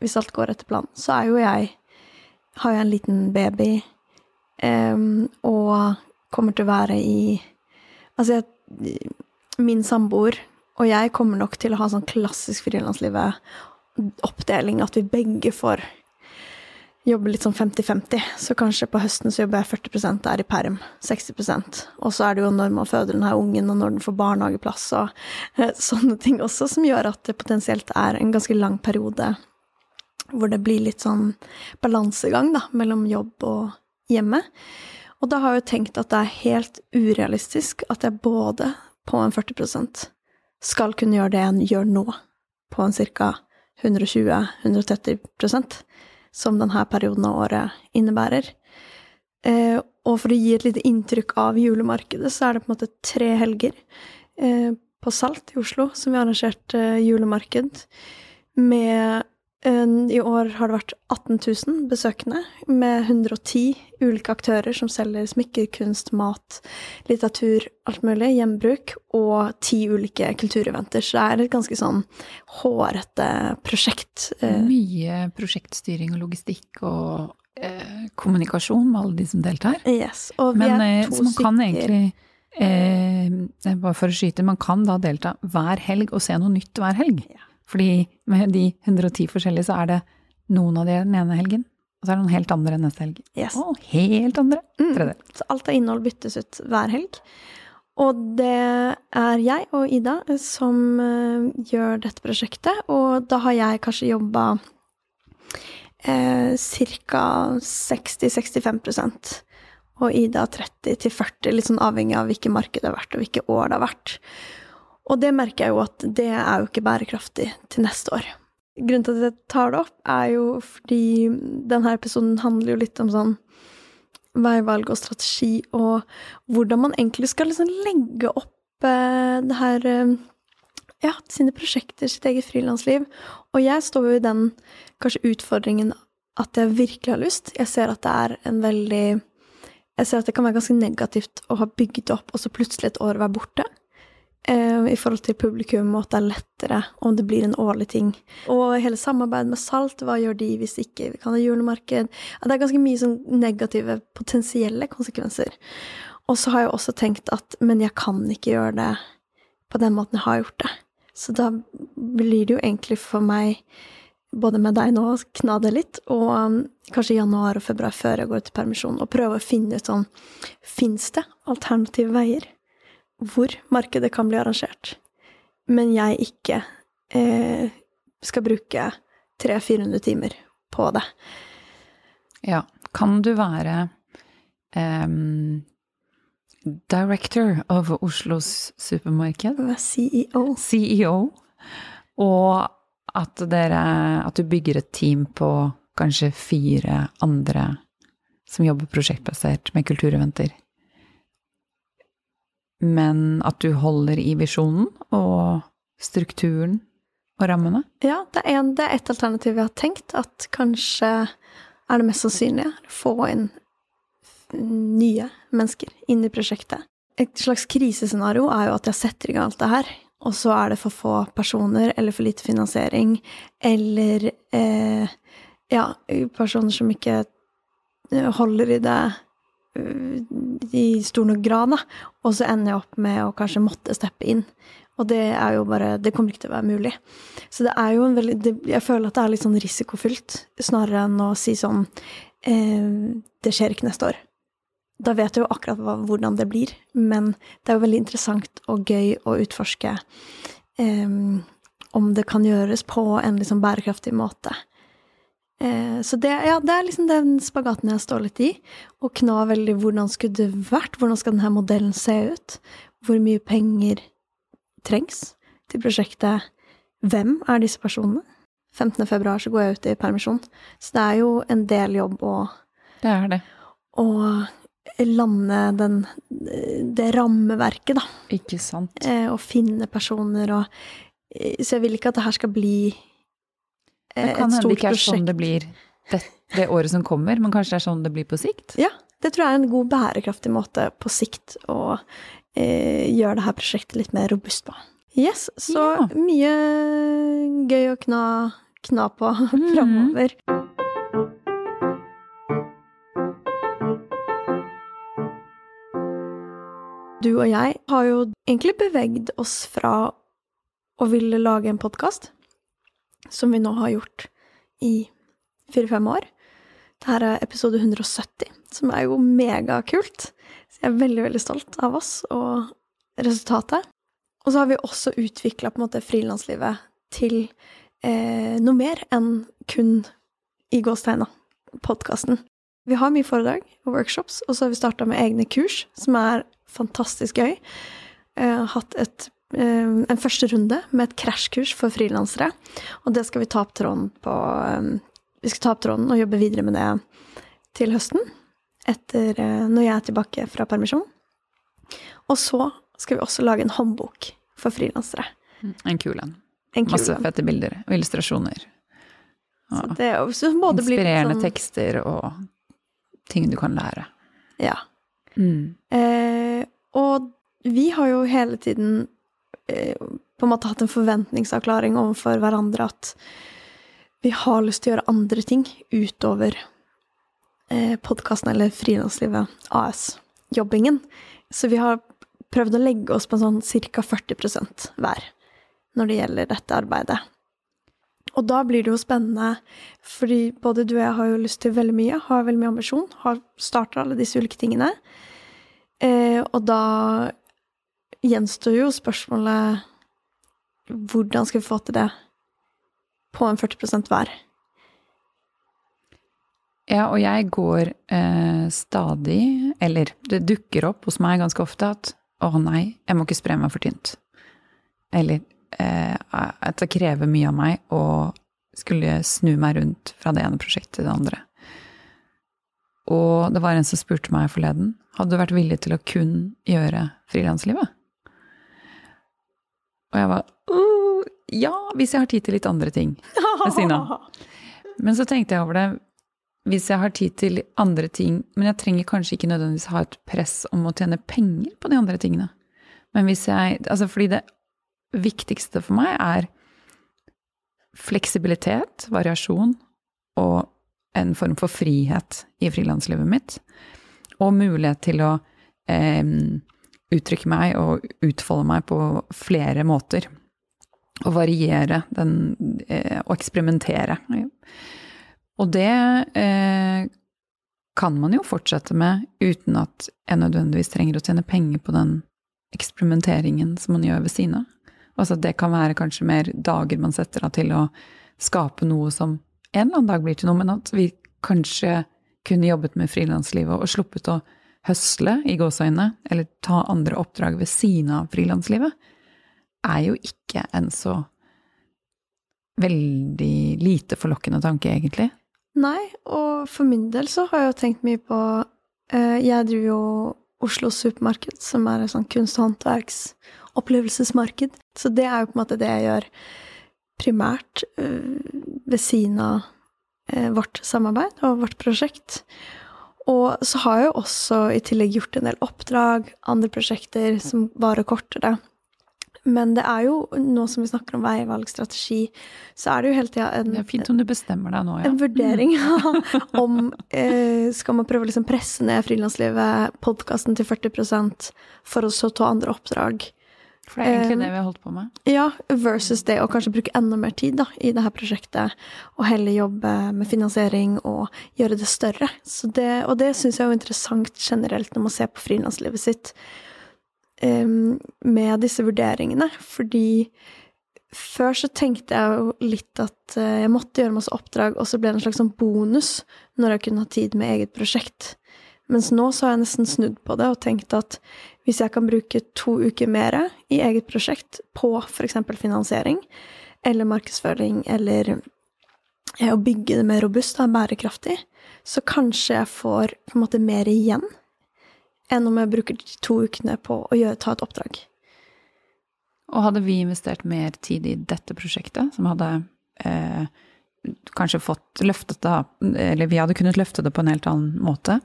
hvis alt går etter planen, så er jo jeg Har jo en liten baby eh, og kommer til å være i Altså, jeg min samboer og jeg kommer nok til å ha sånn klassisk frilanslivet-oppdeling, at vi begge får jobbe litt sånn 50-50. Så kanskje på høsten så jobber jeg 40% der i perm, 60% Og så er det jo når man føder den her ungen, og når den får barnehageplass og eh, sånne ting også, som gjør at det potensielt er en ganske lang periode hvor det blir litt sånn balansegang, da, mellom jobb og hjemme. Og da har jeg jo tenkt at det er helt urealistisk at jeg både på en 40% skal kunne gjøre det en gjør nå, på en ca. 120-130 som denne perioden av året innebærer. Eh, og for å gi et lite inntrykk av julemarkedet, så er det på en måte tre helger eh, på Salt i Oslo som vi har arrangert eh, julemarked med i år har det vært 18 000 besøkende, med 110 ulike aktører som selger smykker, kunst, mat, litteratur, alt mulig, gjenbruk, og ti ulike kultureventer. Så det er et ganske sånn hårete prosjekt. eh, Mye prosjektstyring og logistikk og eh, kommunikasjon med alle de som deltar. Yes. Og vi Men er eh, to så man kan stykker. eh, Bare for å skyte, man kan da delta hver helg og se noe nytt hver helg. Ja. Fordi med de 110 forskjellige, så er det noen av de den ene helgen, og så er det noen helt andre neste helg. Yes. Og helt andre Mm. Så alt av innhold byttes ut hver helg. Og det er jeg og Ida som eh, gjør dette prosjektet, og da har jeg kanskje jobba eh, ca. 60-65% og Ida 30-40, litt sånn avhengig av hvilket marked det har vært, og hvilke år det har vært. Og det merker jeg jo at det er jo ikke bærekraftig til neste år. Grunnen til at jeg tar det opp, er jo fordi denne episoden handler jo litt om sånn veivalg og strategi, og hvordan man egentlig skal liksom legge opp eh, det her eh, Ja, sine prosjekter, sitt eget frilansliv. Og jeg står jo i den kanskje utfordringen at jeg virkelig har lyst. Jeg ser at det er en veldig Jeg ser at det kan være ganske negativt å ha bygd opp, og så plutselig et år være borte. Eh, I forhold til publikum, og at det er lettere om det blir en årlig ting. Og hele samarbeidet med Salt, hva gjør de hvis ikke vi kan ha julemarked? Det er ganske mye sånn negative potensielle konsekvenser. Og så har jeg også tenkt at men jeg kan ikke gjøre det på den måten jeg har gjort det. Så da blir det jo egentlig for meg, både med deg nå, kna det litt, og um, kanskje januar og februar før jeg går ut i permisjon, og prøve å finne ut sånn Fins det alternative veier hvor markedet kan bli arrangert, men jeg ikke eh, skal bruke 300-400 timer på det? Ja. Kan du være um, director of Oslos supermarked? CEO. CEO, og at dere At du bygger et team på kanskje fire andre som jobber prosjektbasert med kultureventer. Men at du holder i visjonen og strukturen og rammene? Ja, det er, en, det er et alternativ jeg har tenkt, at kanskje er det mest sannsynlige få inn nye mennesker inn i prosjektet. Et slags krisescenario er jo at jeg setter i gang alt det her, og så er det for få personer, eller for lite finansiering, eller eh, ja, personer som ikke eh, holder i det i stor nok grad, da. Og så ender jeg opp med å kanskje måtte steppe inn. Og det er jo bare Det kommer ikke til å være mulig. Så det er jo en veldig det, Jeg føler at det er litt sånn risikofylt, snarere enn å si sånn eh, Det skjer ikke neste år. Da vet jeg jo akkurat hva, hvordan det blir, men det er jo veldig interessant og gøy å utforske eh, om det kan gjøres på en liksom bærekraftig måte. Eh, så det, ja, det er liksom den spagaten jeg står litt i. Og kna veldig hvordan skulle det vært? Hvordan skal denne modellen se ut? Hvor mye penger trengs til prosjektet? Hvem er disse personene? 15. februar så går jeg ut i permisjon. Så det er jo en del jobb å, Det er det. å lande den, det rammeverket, da. Ikke sant. Eh, og finne personer og eh, Så jeg vil ikke at det her skal bli eh, Det kan et hende det ikke er sånn det blir det, det året som kommer, men kanskje det er sånn det blir på sikt? Ja, det tror jeg er en god bærekraftig måte på sikt å eh, gjøre dette prosjektet litt mer robust på. Yes, så Ja. mye gøy å kna, kna på [laughs] mm. framover. Du og jeg har jo egentlig bevegd oss fra å ville lage en podkast, som vi nå har gjort i fire-fem år. Dette er episode 170, som er jo megakult. Så jeg er veldig, veldig stolt av oss og resultatet. Og så har vi også utvikla frilanslivet til eh, noe mer enn kun i gåstegna podkasten. Vi har mye foredrag og workshops, og så har vi starta med egne kurs, som er fantastisk gøy. Eh, hatt et, en første runde med et krasjkurs for frilansere, og det skal vi ta opp tråden på eh, Vi skal ta opp tråden og jobbe videre med det til høsten, etter eh, når jeg er tilbake fra permisjon. Og så skal vi også lage en håndbok for frilansere. En kul en. Masse fette bilder og illustrasjoner. Og det er jo så både blir inspirerende sånn- tekster og ting du kan lære. Ja. Mm. Eh, og vi har jo hele tiden eh, på en måte hatt en forventningsavklaring overfor hverandre at vi har lyst til å gjøre andre ting utover eh, podkasten eller Frilanslivet AS-jobbingen. Så vi har prøvd å legge oss på sånn ca. 40% hver når det gjelder dette arbeidet. Og da blir det jo spennende, fordi både du og jeg har jo lyst til veldig mye, har veldig mye ambisjon, har starta alle disse ulike tingene. Eh, og da gjenstår jo spørsmålet hvordan skal vi få til det på en 40% hver? Ja, og jeg går eh, stadig, eller det dukker opp hos meg ganske ofte at å nei, jeg må ikke spre meg for tynt. Eller eh, at det krever mye av meg å skulle snu meg rundt fra det ene prosjektet til det andre. Og det var en som spurte meg forleden, hadde du vært villig til å kun gjøre frilanslivet? Og jeg var uh, ja, hvis jeg har tid til litt andre ting ved siden av. Men så tenkte jeg over det, hvis jeg har tid til andre ting, men jeg trenger kanskje ikke nødvendigvis ha et press om å tjene penger på de andre tingene. Men hvis jeg Altså fordi det viktigste for meg er fleksibilitet, variasjon og en form for frihet i frilanslivet mitt. Og mulighet til å eh, uttrykke meg og utfolde meg på flere måter. Og variere den eh, Og eksperimentere. Og det eh, kan man jo fortsette med uten at jeg nødvendigvis trenger å tjene penger på den eksperimenteringen som man gjør ved siden av. Altså det kan være kanskje mer dager man setter av til å skape noe som en eller annen dag blir til noe, men at vi kanskje kunne jobbet med frilanslivet og sluppet å høsle i gåseøynene, eller ta andre oppdrag ved siden av frilanslivet, er jo ikke en så veldig lite forlokkende tanke, egentlig. Nei, og for min del så har jeg jo tenkt mye på eh, Jeg driver jo Oslo Supermarked, som er et sånn kunst- og håndverksopplevelsesmarked. Så det er jo på en måte det jeg gjør primært eh, ved siden av eh, vårt samarbeid og vårt prosjekt. Og så har jeg jo også i tillegg gjort en del oppdrag, andre prosjekter som varer kortere. Men det er jo, nå som vi snakker om veivalgstrategi, så er det jo hele tida en Det er fint om du bestemmer deg nå, ja. en vurdering om eh, skal man prøve å liksom presse ned frilanslivet, podkasten til 40% for å så ta andre oppdrag. For det er egentlig Eh, det vi har holdt på med. Ja, versus det å kanskje bruke enda mer tid da, i det her prosjektet, og heller jobbe med finansiering og gjøre det større. Så det, og det syns jeg er interessant generelt når man ser på frilanslivet sitt um, med disse vurderingene, fordi før så tenkte jeg jo litt at eh, jeg måtte gjøre masse oppdrag, og så ble det en slags sånn bonus når jeg kunne ha tid med eget prosjekt. Mens nå så har jeg nesten snudd på det og tenkt at hvis jeg kan bruke to uker mer i eget prosjekt på f.eks. finansiering eller markedsføring eller eh, å bygge det mer robust og bærekraftig, så kanskje jeg får på en måte mer igjen enn om jeg bruker de to ukene på å gjøre, ta et oppdrag. Og hadde vi investert mer tid i dette prosjektet, som hadde eh, kanskje fått løftet det Eller vi hadde kunnet løfte det på en helt annen måte,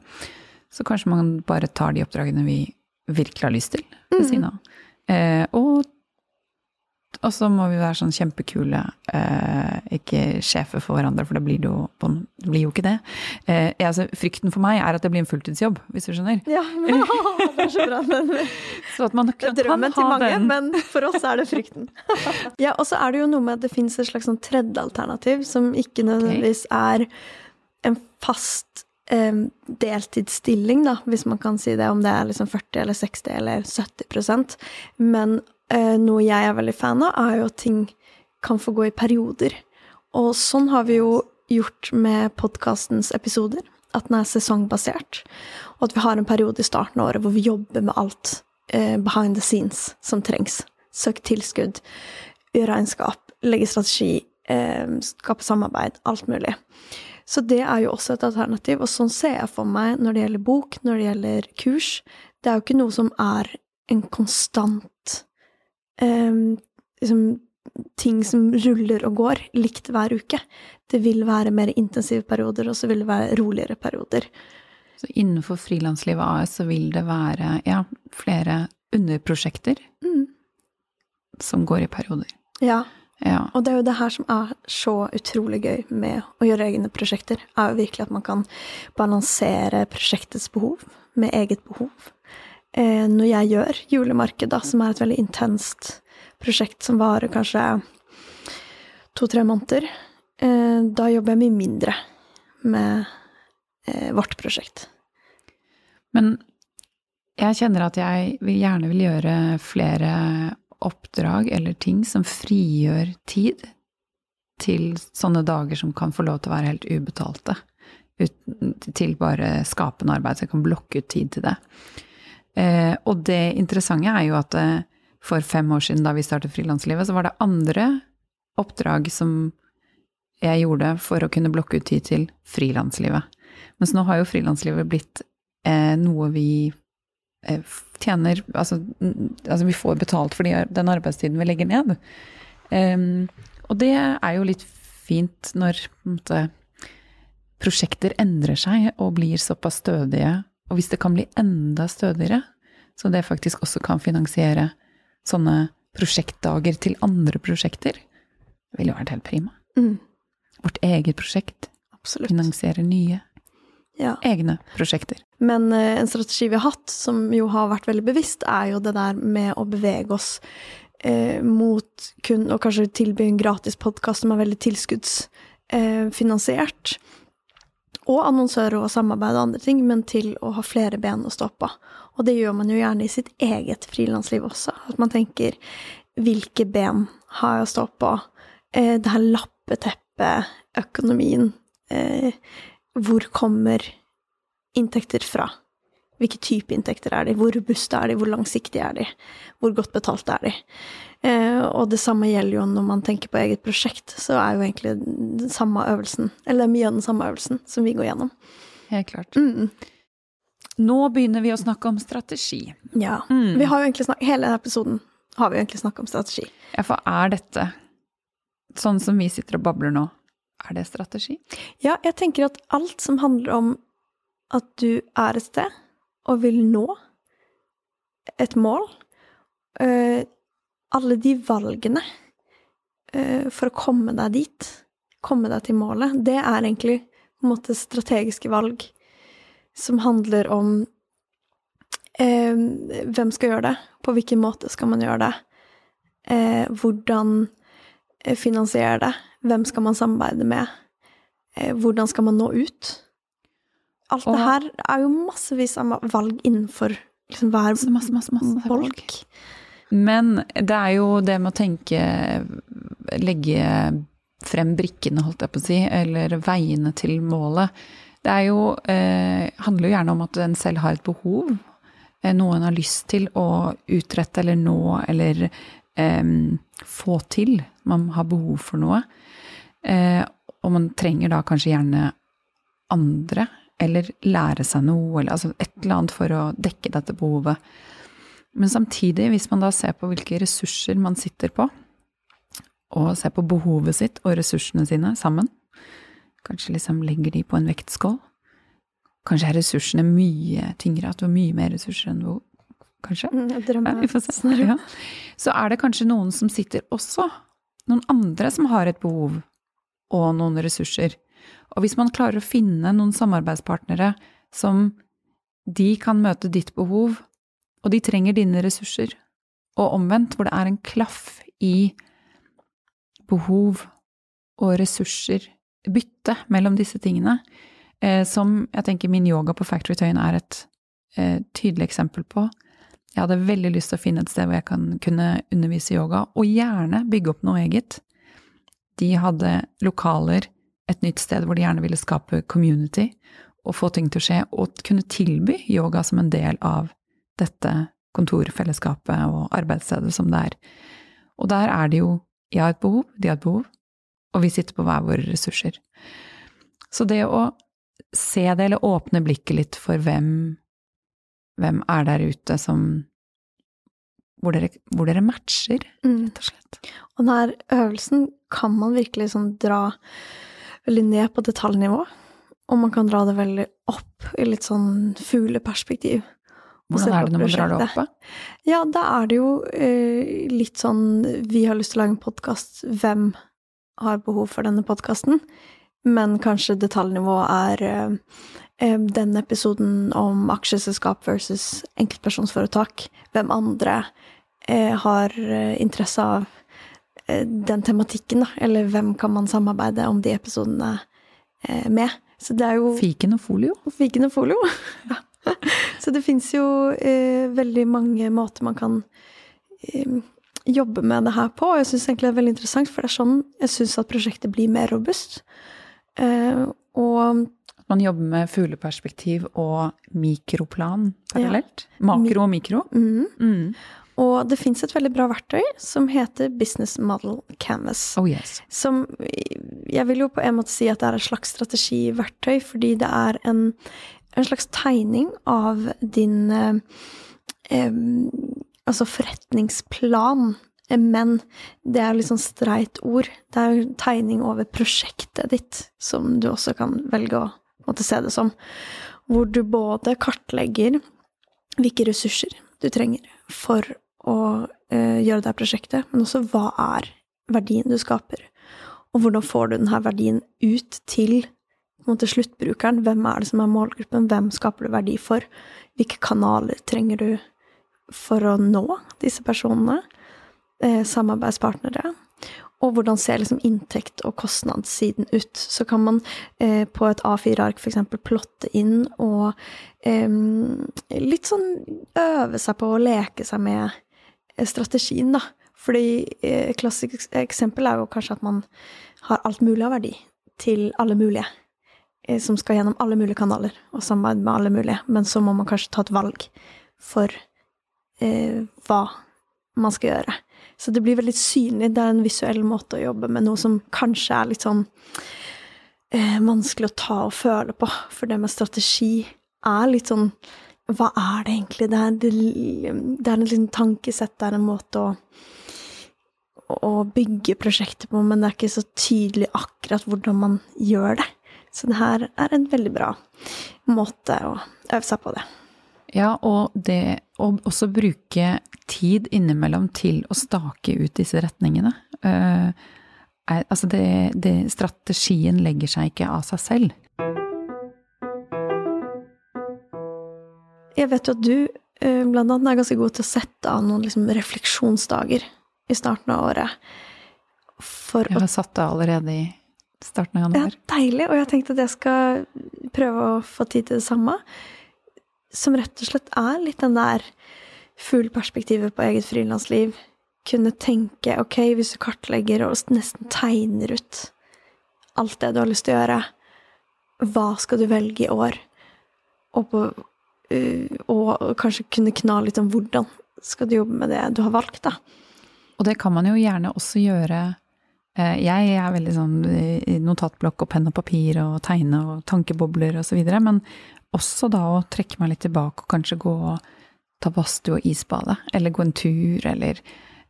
så kanskje man bare tar de oppdragene vi virkelig har lyst til, ved siden av. Eh, og og så må vi være sånn kjempekule, eh, ikke sjefer for hverandre, for det blir, det jo, det blir jo ikke det. Eh, altså, frykten for meg er at det blir en fulltidsjobb, hvis du skjønner. Ja, men, [laughs] det er så bra. Men, [laughs] Så at man kan, drømmen til mange, den. men for oss er det frykten. [laughs] ja, og så er det jo noe med at det fins et slags sånn tredje alternativ, som ikke nødvendigvis er en fast deltidsstilling, da, hvis man kan si det, om det er liksom 40 eller 60 eller 70% Men eh, noe jeg er veldig fan av, er jo at ting kan få gå i perioder. Og sånn har vi jo gjort med podkastens episoder. At den er sesongbasert. Og at vi har en periode i starten av året hvor vi jobber med alt eh, behind the scenes som trengs. Søk tilskudd, gjøre regnskap, legge strategi, eh, skape samarbeid, alt mulig. Så det er jo også et alternativ, og sånn ser jeg for meg når det gjelder bok, når det gjelder kurs. Det er jo ikke noe som er en konstant eh, liksom, ting som ruller og går likt hver uke. Det vil være mer intensive perioder, og så vil det være roligere perioder. Så innenfor Frilanslivet AS så vil det være ja, flere underprosjekter Mm. som går i perioder. Ja, Ja. og det er jo det her som er så utrolig gøy med å gjøre egne prosjekter, er jo virkelig at man kan balansere prosjektets behov med eget behov. Eh, når jeg gjør julemarked, da, som er et veldig intenst prosjekt som varer kanskje to-tre måneder, eh, da jobber jeg mye mindre med eh, vårt prosjekt. Men jeg kjenner at jeg vil gjerne vil gjøre flere oppdrag eller ting som frigjør tid til sånne dager som kan få lov til å være helt ubetalte. Uten, til bare skapende arbeid, så jeg kan blokke ut tid til det. Eh, og det interessante er jo at eh, for fem år siden, da vi startet Frilanslivet, så var det andre oppdrag som jeg gjorde for å kunne blokke ut tid til frilanslivet. Mens nå har jo frilanslivet blitt eh, noe vi tjener altså, altså vi får betalt for den arbeidstiden vi legger ned. Um, og det er jo litt fint når måte, prosjekter endrer seg og blir såpass stødige. Og hvis det kan bli enda stødigere, så det faktisk også kan finansiere sånne prosjektdager til andre prosjekter, det ville jo vært helt prima. Mm, Vårt eget prosjekt absolutt. finansierer nye, Ja. egne prosjekter. Men eh, en strategi vi har hatt, som jo har vært veldig bevisst, er jo det der med å bevege oss eh, mot kun å kanskje tilby en gratis podkast som er veldig tilskuddsfinansiert. Eh, og annonsører og samarbeid og andre ting, men til å ha flere ben å stå på. Og det gjør man jo gjerne i sitt eget frilansliv også. At man tenker hvilke ben har jeg å stå på? Eh, det her lappeteppeøkonomien. Eh, hvor kommer inntekter fra? Hvilke type inntekter er de? Hvor robuste er de? Hvor langsiktige er de? Hvor godt betalt er de? Eh, og det samme gjelder jo når man tenker på eget prosjekt, så er jo egentlig den samme øvelsen, eller mye av den samme øvelsen, som vi går gjennom. Helt klart. Mm. Nå begynner vi å snakke om strategi. Ja. Mm. Vi har jo egentlig snakket, hele episoden har vi egentlig snakket om strategi. Ja, for er dette sånn som vi sitter og babler nå, er det strategi? Ja, jeg tenker at alt som handler om at du er et sted og vil nå et mål, eh, alle de valgene eh, for å komme deg dit, komme deg til målet, det er egentlig på en måte strategiske valg som handler om eh, hvem skal gjøre det, på hvilken måte skal man gjøre det, hvordan finansiere det, hvem skal man samarbeide med, eh, hvordan skal man nå ut? Alt Og- det her er jo massevis av valg innenfor liksom hver Masse, masse, masse, masse bolk. Men det er jo det med å tenke legge frem brikkene, holdt jeg på å si, eller veiene til målet. Det er jo, eh, handler jo gjerne om at en selv har et behov. Eh, noe en har lyst til å utrette eller nå eller eh, få til. Man har behov for noe. Eh, og man trenger da kanskje gjerne andre, eller lære seg noe, eller altså et eller annet for å dekke dette behovet. Men samtidig, hvis man da ser på hvilke ressurser man sitter på, og ser på behovet sitt og ressursene sine sammen, kanskje liksom legger de på en vektskål, kanskje er ressursene mye tyngre, at du har mye mer ressurser enn behov, kanskje? Mm, Ja, vi får se. Ja. Så er det kanskje noen som sitter også, noen andre som har et behov og noen ressurser. Og hvis man klarer å finne noen samarbeidspartnere som de kan møte ditt behov, og de trenger dine ressurser, og omvendt, hvor det er en klaff i behov og ressurser, bytte mellom disse tingene, eh, som jeg tenker min yoga på Factory Tøyen er et eh, tydelig eksempel på. Jeg hadde veldig lyst til å finne et sted hvor jeg kan kunne undervise yoga, og gjerne bygge opp noe eget. De hadde lokaler, et nytt sted hvor de gjerne ville skape community, og få ting til å skje, og kunne tilby yoga som en del av dette kontorfellesskapet og arbeidsstedet som det er. Og der er det jo jeg har et behov, de har et behov, og vi sitter på hver våre ressurser. Så det å se det, eller åpne blikket litt for hvem, hvem er der ute som hvor dere, hvor dere matcher, Mm. rett og slett. Og denne øvelsen kan man virkelig sånn dra veldig ned på detaljnivå. Og man kan dra det veldig opp i litt sånn fugleperspektiv. Hvordan er det når man drar det opp? Ja, da er det jo eh, litt sånn Vi har lyst til å lage en podkast. Hvem har behov for denne podkasten? Men kanskje detaljnivået er eh, eh, den episoden om aksjeselskap versus enkeltpersonsforetak. Hvem andre eh, har interesse av den tematikken, da? Eller hvem kan man samarbeide om de episodene med? Så det er jo Fiken og folio? Fiken og folio. Ja. [laughs] Så det fins jo eh, veldig mange måter man kan eh, jobbe med det her på, og jeg syns egentlig det er veldig interessant, for det er sånn jeg syns at prosjektet blir mer robust. Eh, og Man jobber med fugleperspektiv og mikroplan parallelt? Makro og mikro? mm, Mm. Og det fins et veldig bra verktøy som heter Business Model Canvas. Oh yes. Som Jeg vil jo på en måte si at det er et slags strategiverktøy, fordi det er en, en slags tegning av din eh, em, Altså forretningsplan. Men det er litt sånn streit ord. Det er jo tegning over prosjektet ditt, som du også kan velge å måtte se det som. Hvor du både kartlegger hvilke ressurser du trenger for å eh, gjøre det prosjektet, men også hva er verdien du skaper. Og hvordan får du denne verdien ut til måte, sluttbrukeren? Hvem er det som er målgruppen? Hvem skaper du verdi for? Hvilke kanaler trenger du for å nå disse personene? Eh, samarbeidspartnere. Og hvordan ser liksom inntekt- og kostnadssiden ut? Så kan man eh, på et A4-ark f.eks. plotte inn og eh, litt sånn øve seg på å leke seg med eh, strategien, da. Fordi eh, klassisk eksempel er jo kanskje at man har alt mulig av verdi til alle mulige. Som skal gjennom alle mulige kanaler og samarbeide med alle mulige. Men så må man kanskje ta et valg for eh, hva man skal gjøre. Så det blir veldig synlig. Det er en visuell måte å jobbe med noe som kanskje er litt sånn eh, vanskelig å ta og føle på. For det med strategi er litt sånn Hva er det egentlig? Det er, det, det er en liten tankesett, det er en måte å å bygge prosjektet på, men det er ikke så tydelig akkurat hvordan man gjør det. Så det her er en veldig bra måte å øve seg på det. Ja, og det å også bruke tid innimellom til å stake ut disse retningene. Uh, er, altså det, det, strategien legger seg ikke av seg selv. Jeg vet jo at du uh, blant annet er ganske god til å sette av noen liksom, refleksjonsdager i starten av året. For Jeg å har satt det allerede i starten av Ja, januar. deilig. Og jeg tenkte at jeg skal prøve å få tid til det samme. Som rett og slett er litt den der fugleperspektivet på eget frilansliv. kunne tenke ok, hvis du kartlegger og nesten tegner ut alt det du har lyst til å gjøre, hva skal du velge i år? Og, på, uh, og kanskje kunne kna litt om hvordan skal du jobbe med det du har valgt, da. Og det kan man jo gjerne også gjøre eh, jeg er veldig sånn notatblokk og penn og papir og tegne og tankebobler og så videre, men også da å trekke meg litt tilbake og kanskje gå og ta badstue og isbade, eller gå en tur, eller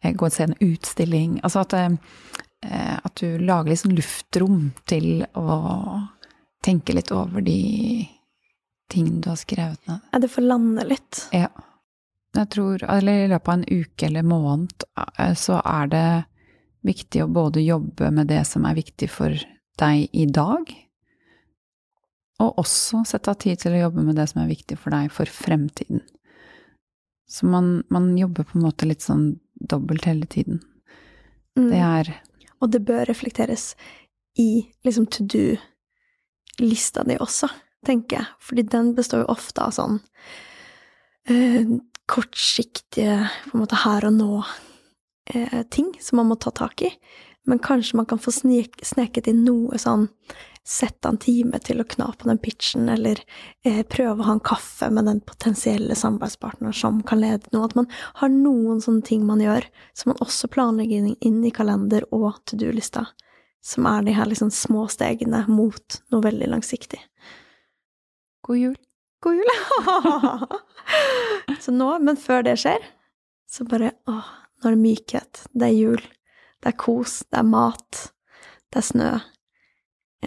eh, gå og se en utstilling. Altså at, eh, at du lager litt sånn luftrom til å tenke litt over de ting du har skrevet ned. Ja, det får lande litt. Ja. Jeg tror, eller i løpet av en uke eller måned, eh, så er det viktig å både jobbe med det som er viktig for deg i dag, og også sette av tid til å jobbe med det som er viktig for deg for fremtiden. Så man, man jobber på en måte litt sånn dobbelt hele tiden. Mm. Det er Og det bør reflekteres i liksom to do-lista di også, tenker jeg. Fordi den består jo ofte av sånn uh, kortsiktige, på en måte her og nå-ting eh, som man må ta tak i. Men kanskje man kan få sneket inn noe sånn Sette en time til å kna på den pitchen, eller eh, prøve å ha en kaffe med den potensielle samarbeidspartneren som kan lede noe. At man har noen sånne ting man gjør, som man også planlegger inn i kalender og to do-lista. Som er de her liksom små stegene mot noe veldig langsiktig. god jul. God jul! [laughs] så nå, men før det skjer, så bare åh, nå er det mykhet. Det er jul. Det er kos. Det er mat. Det er snø.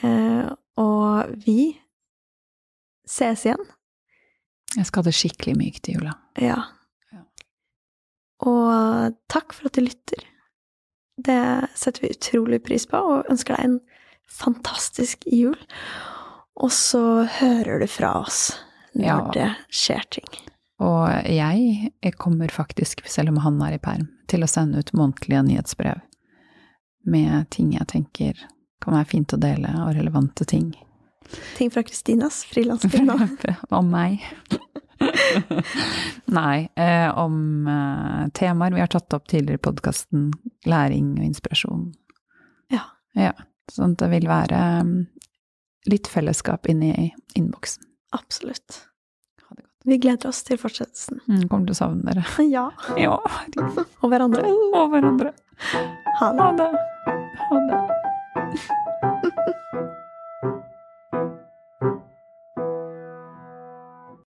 Eh, og vi ses igjen. Jeg skal ha det skikkelig mykt i jula. Ja. Ja. Og takk for at du lytter. Det setter vi utrolig pris på, og ønsker deg en fantastisk jul. Og så hører du fra oss når Ja. det skjer ting. Og jeg jeg kommer faktisk, selv om han er i perm, til å sende ut månedlige nyhetsbrev med ting jeg tenker kan være fint å dele, og relevante ting. Ting fra Kristinas, frilansfirma. [laughs] om meg. [laughs] Nei, eh, om eh, temaer vi har tatt opp tidligere i podkasten. Læring og inspirasjon. Ja. ja. Sånn at det vil være mm, litt fellesskap inni innboksen. Absolutt. Vi gleder oss til fortsettelsen. Mm, kommer til å savne dere. [laughs] Ja. ja. Og hverandre. Og hverandre. Ha det. Ha det. Ha det.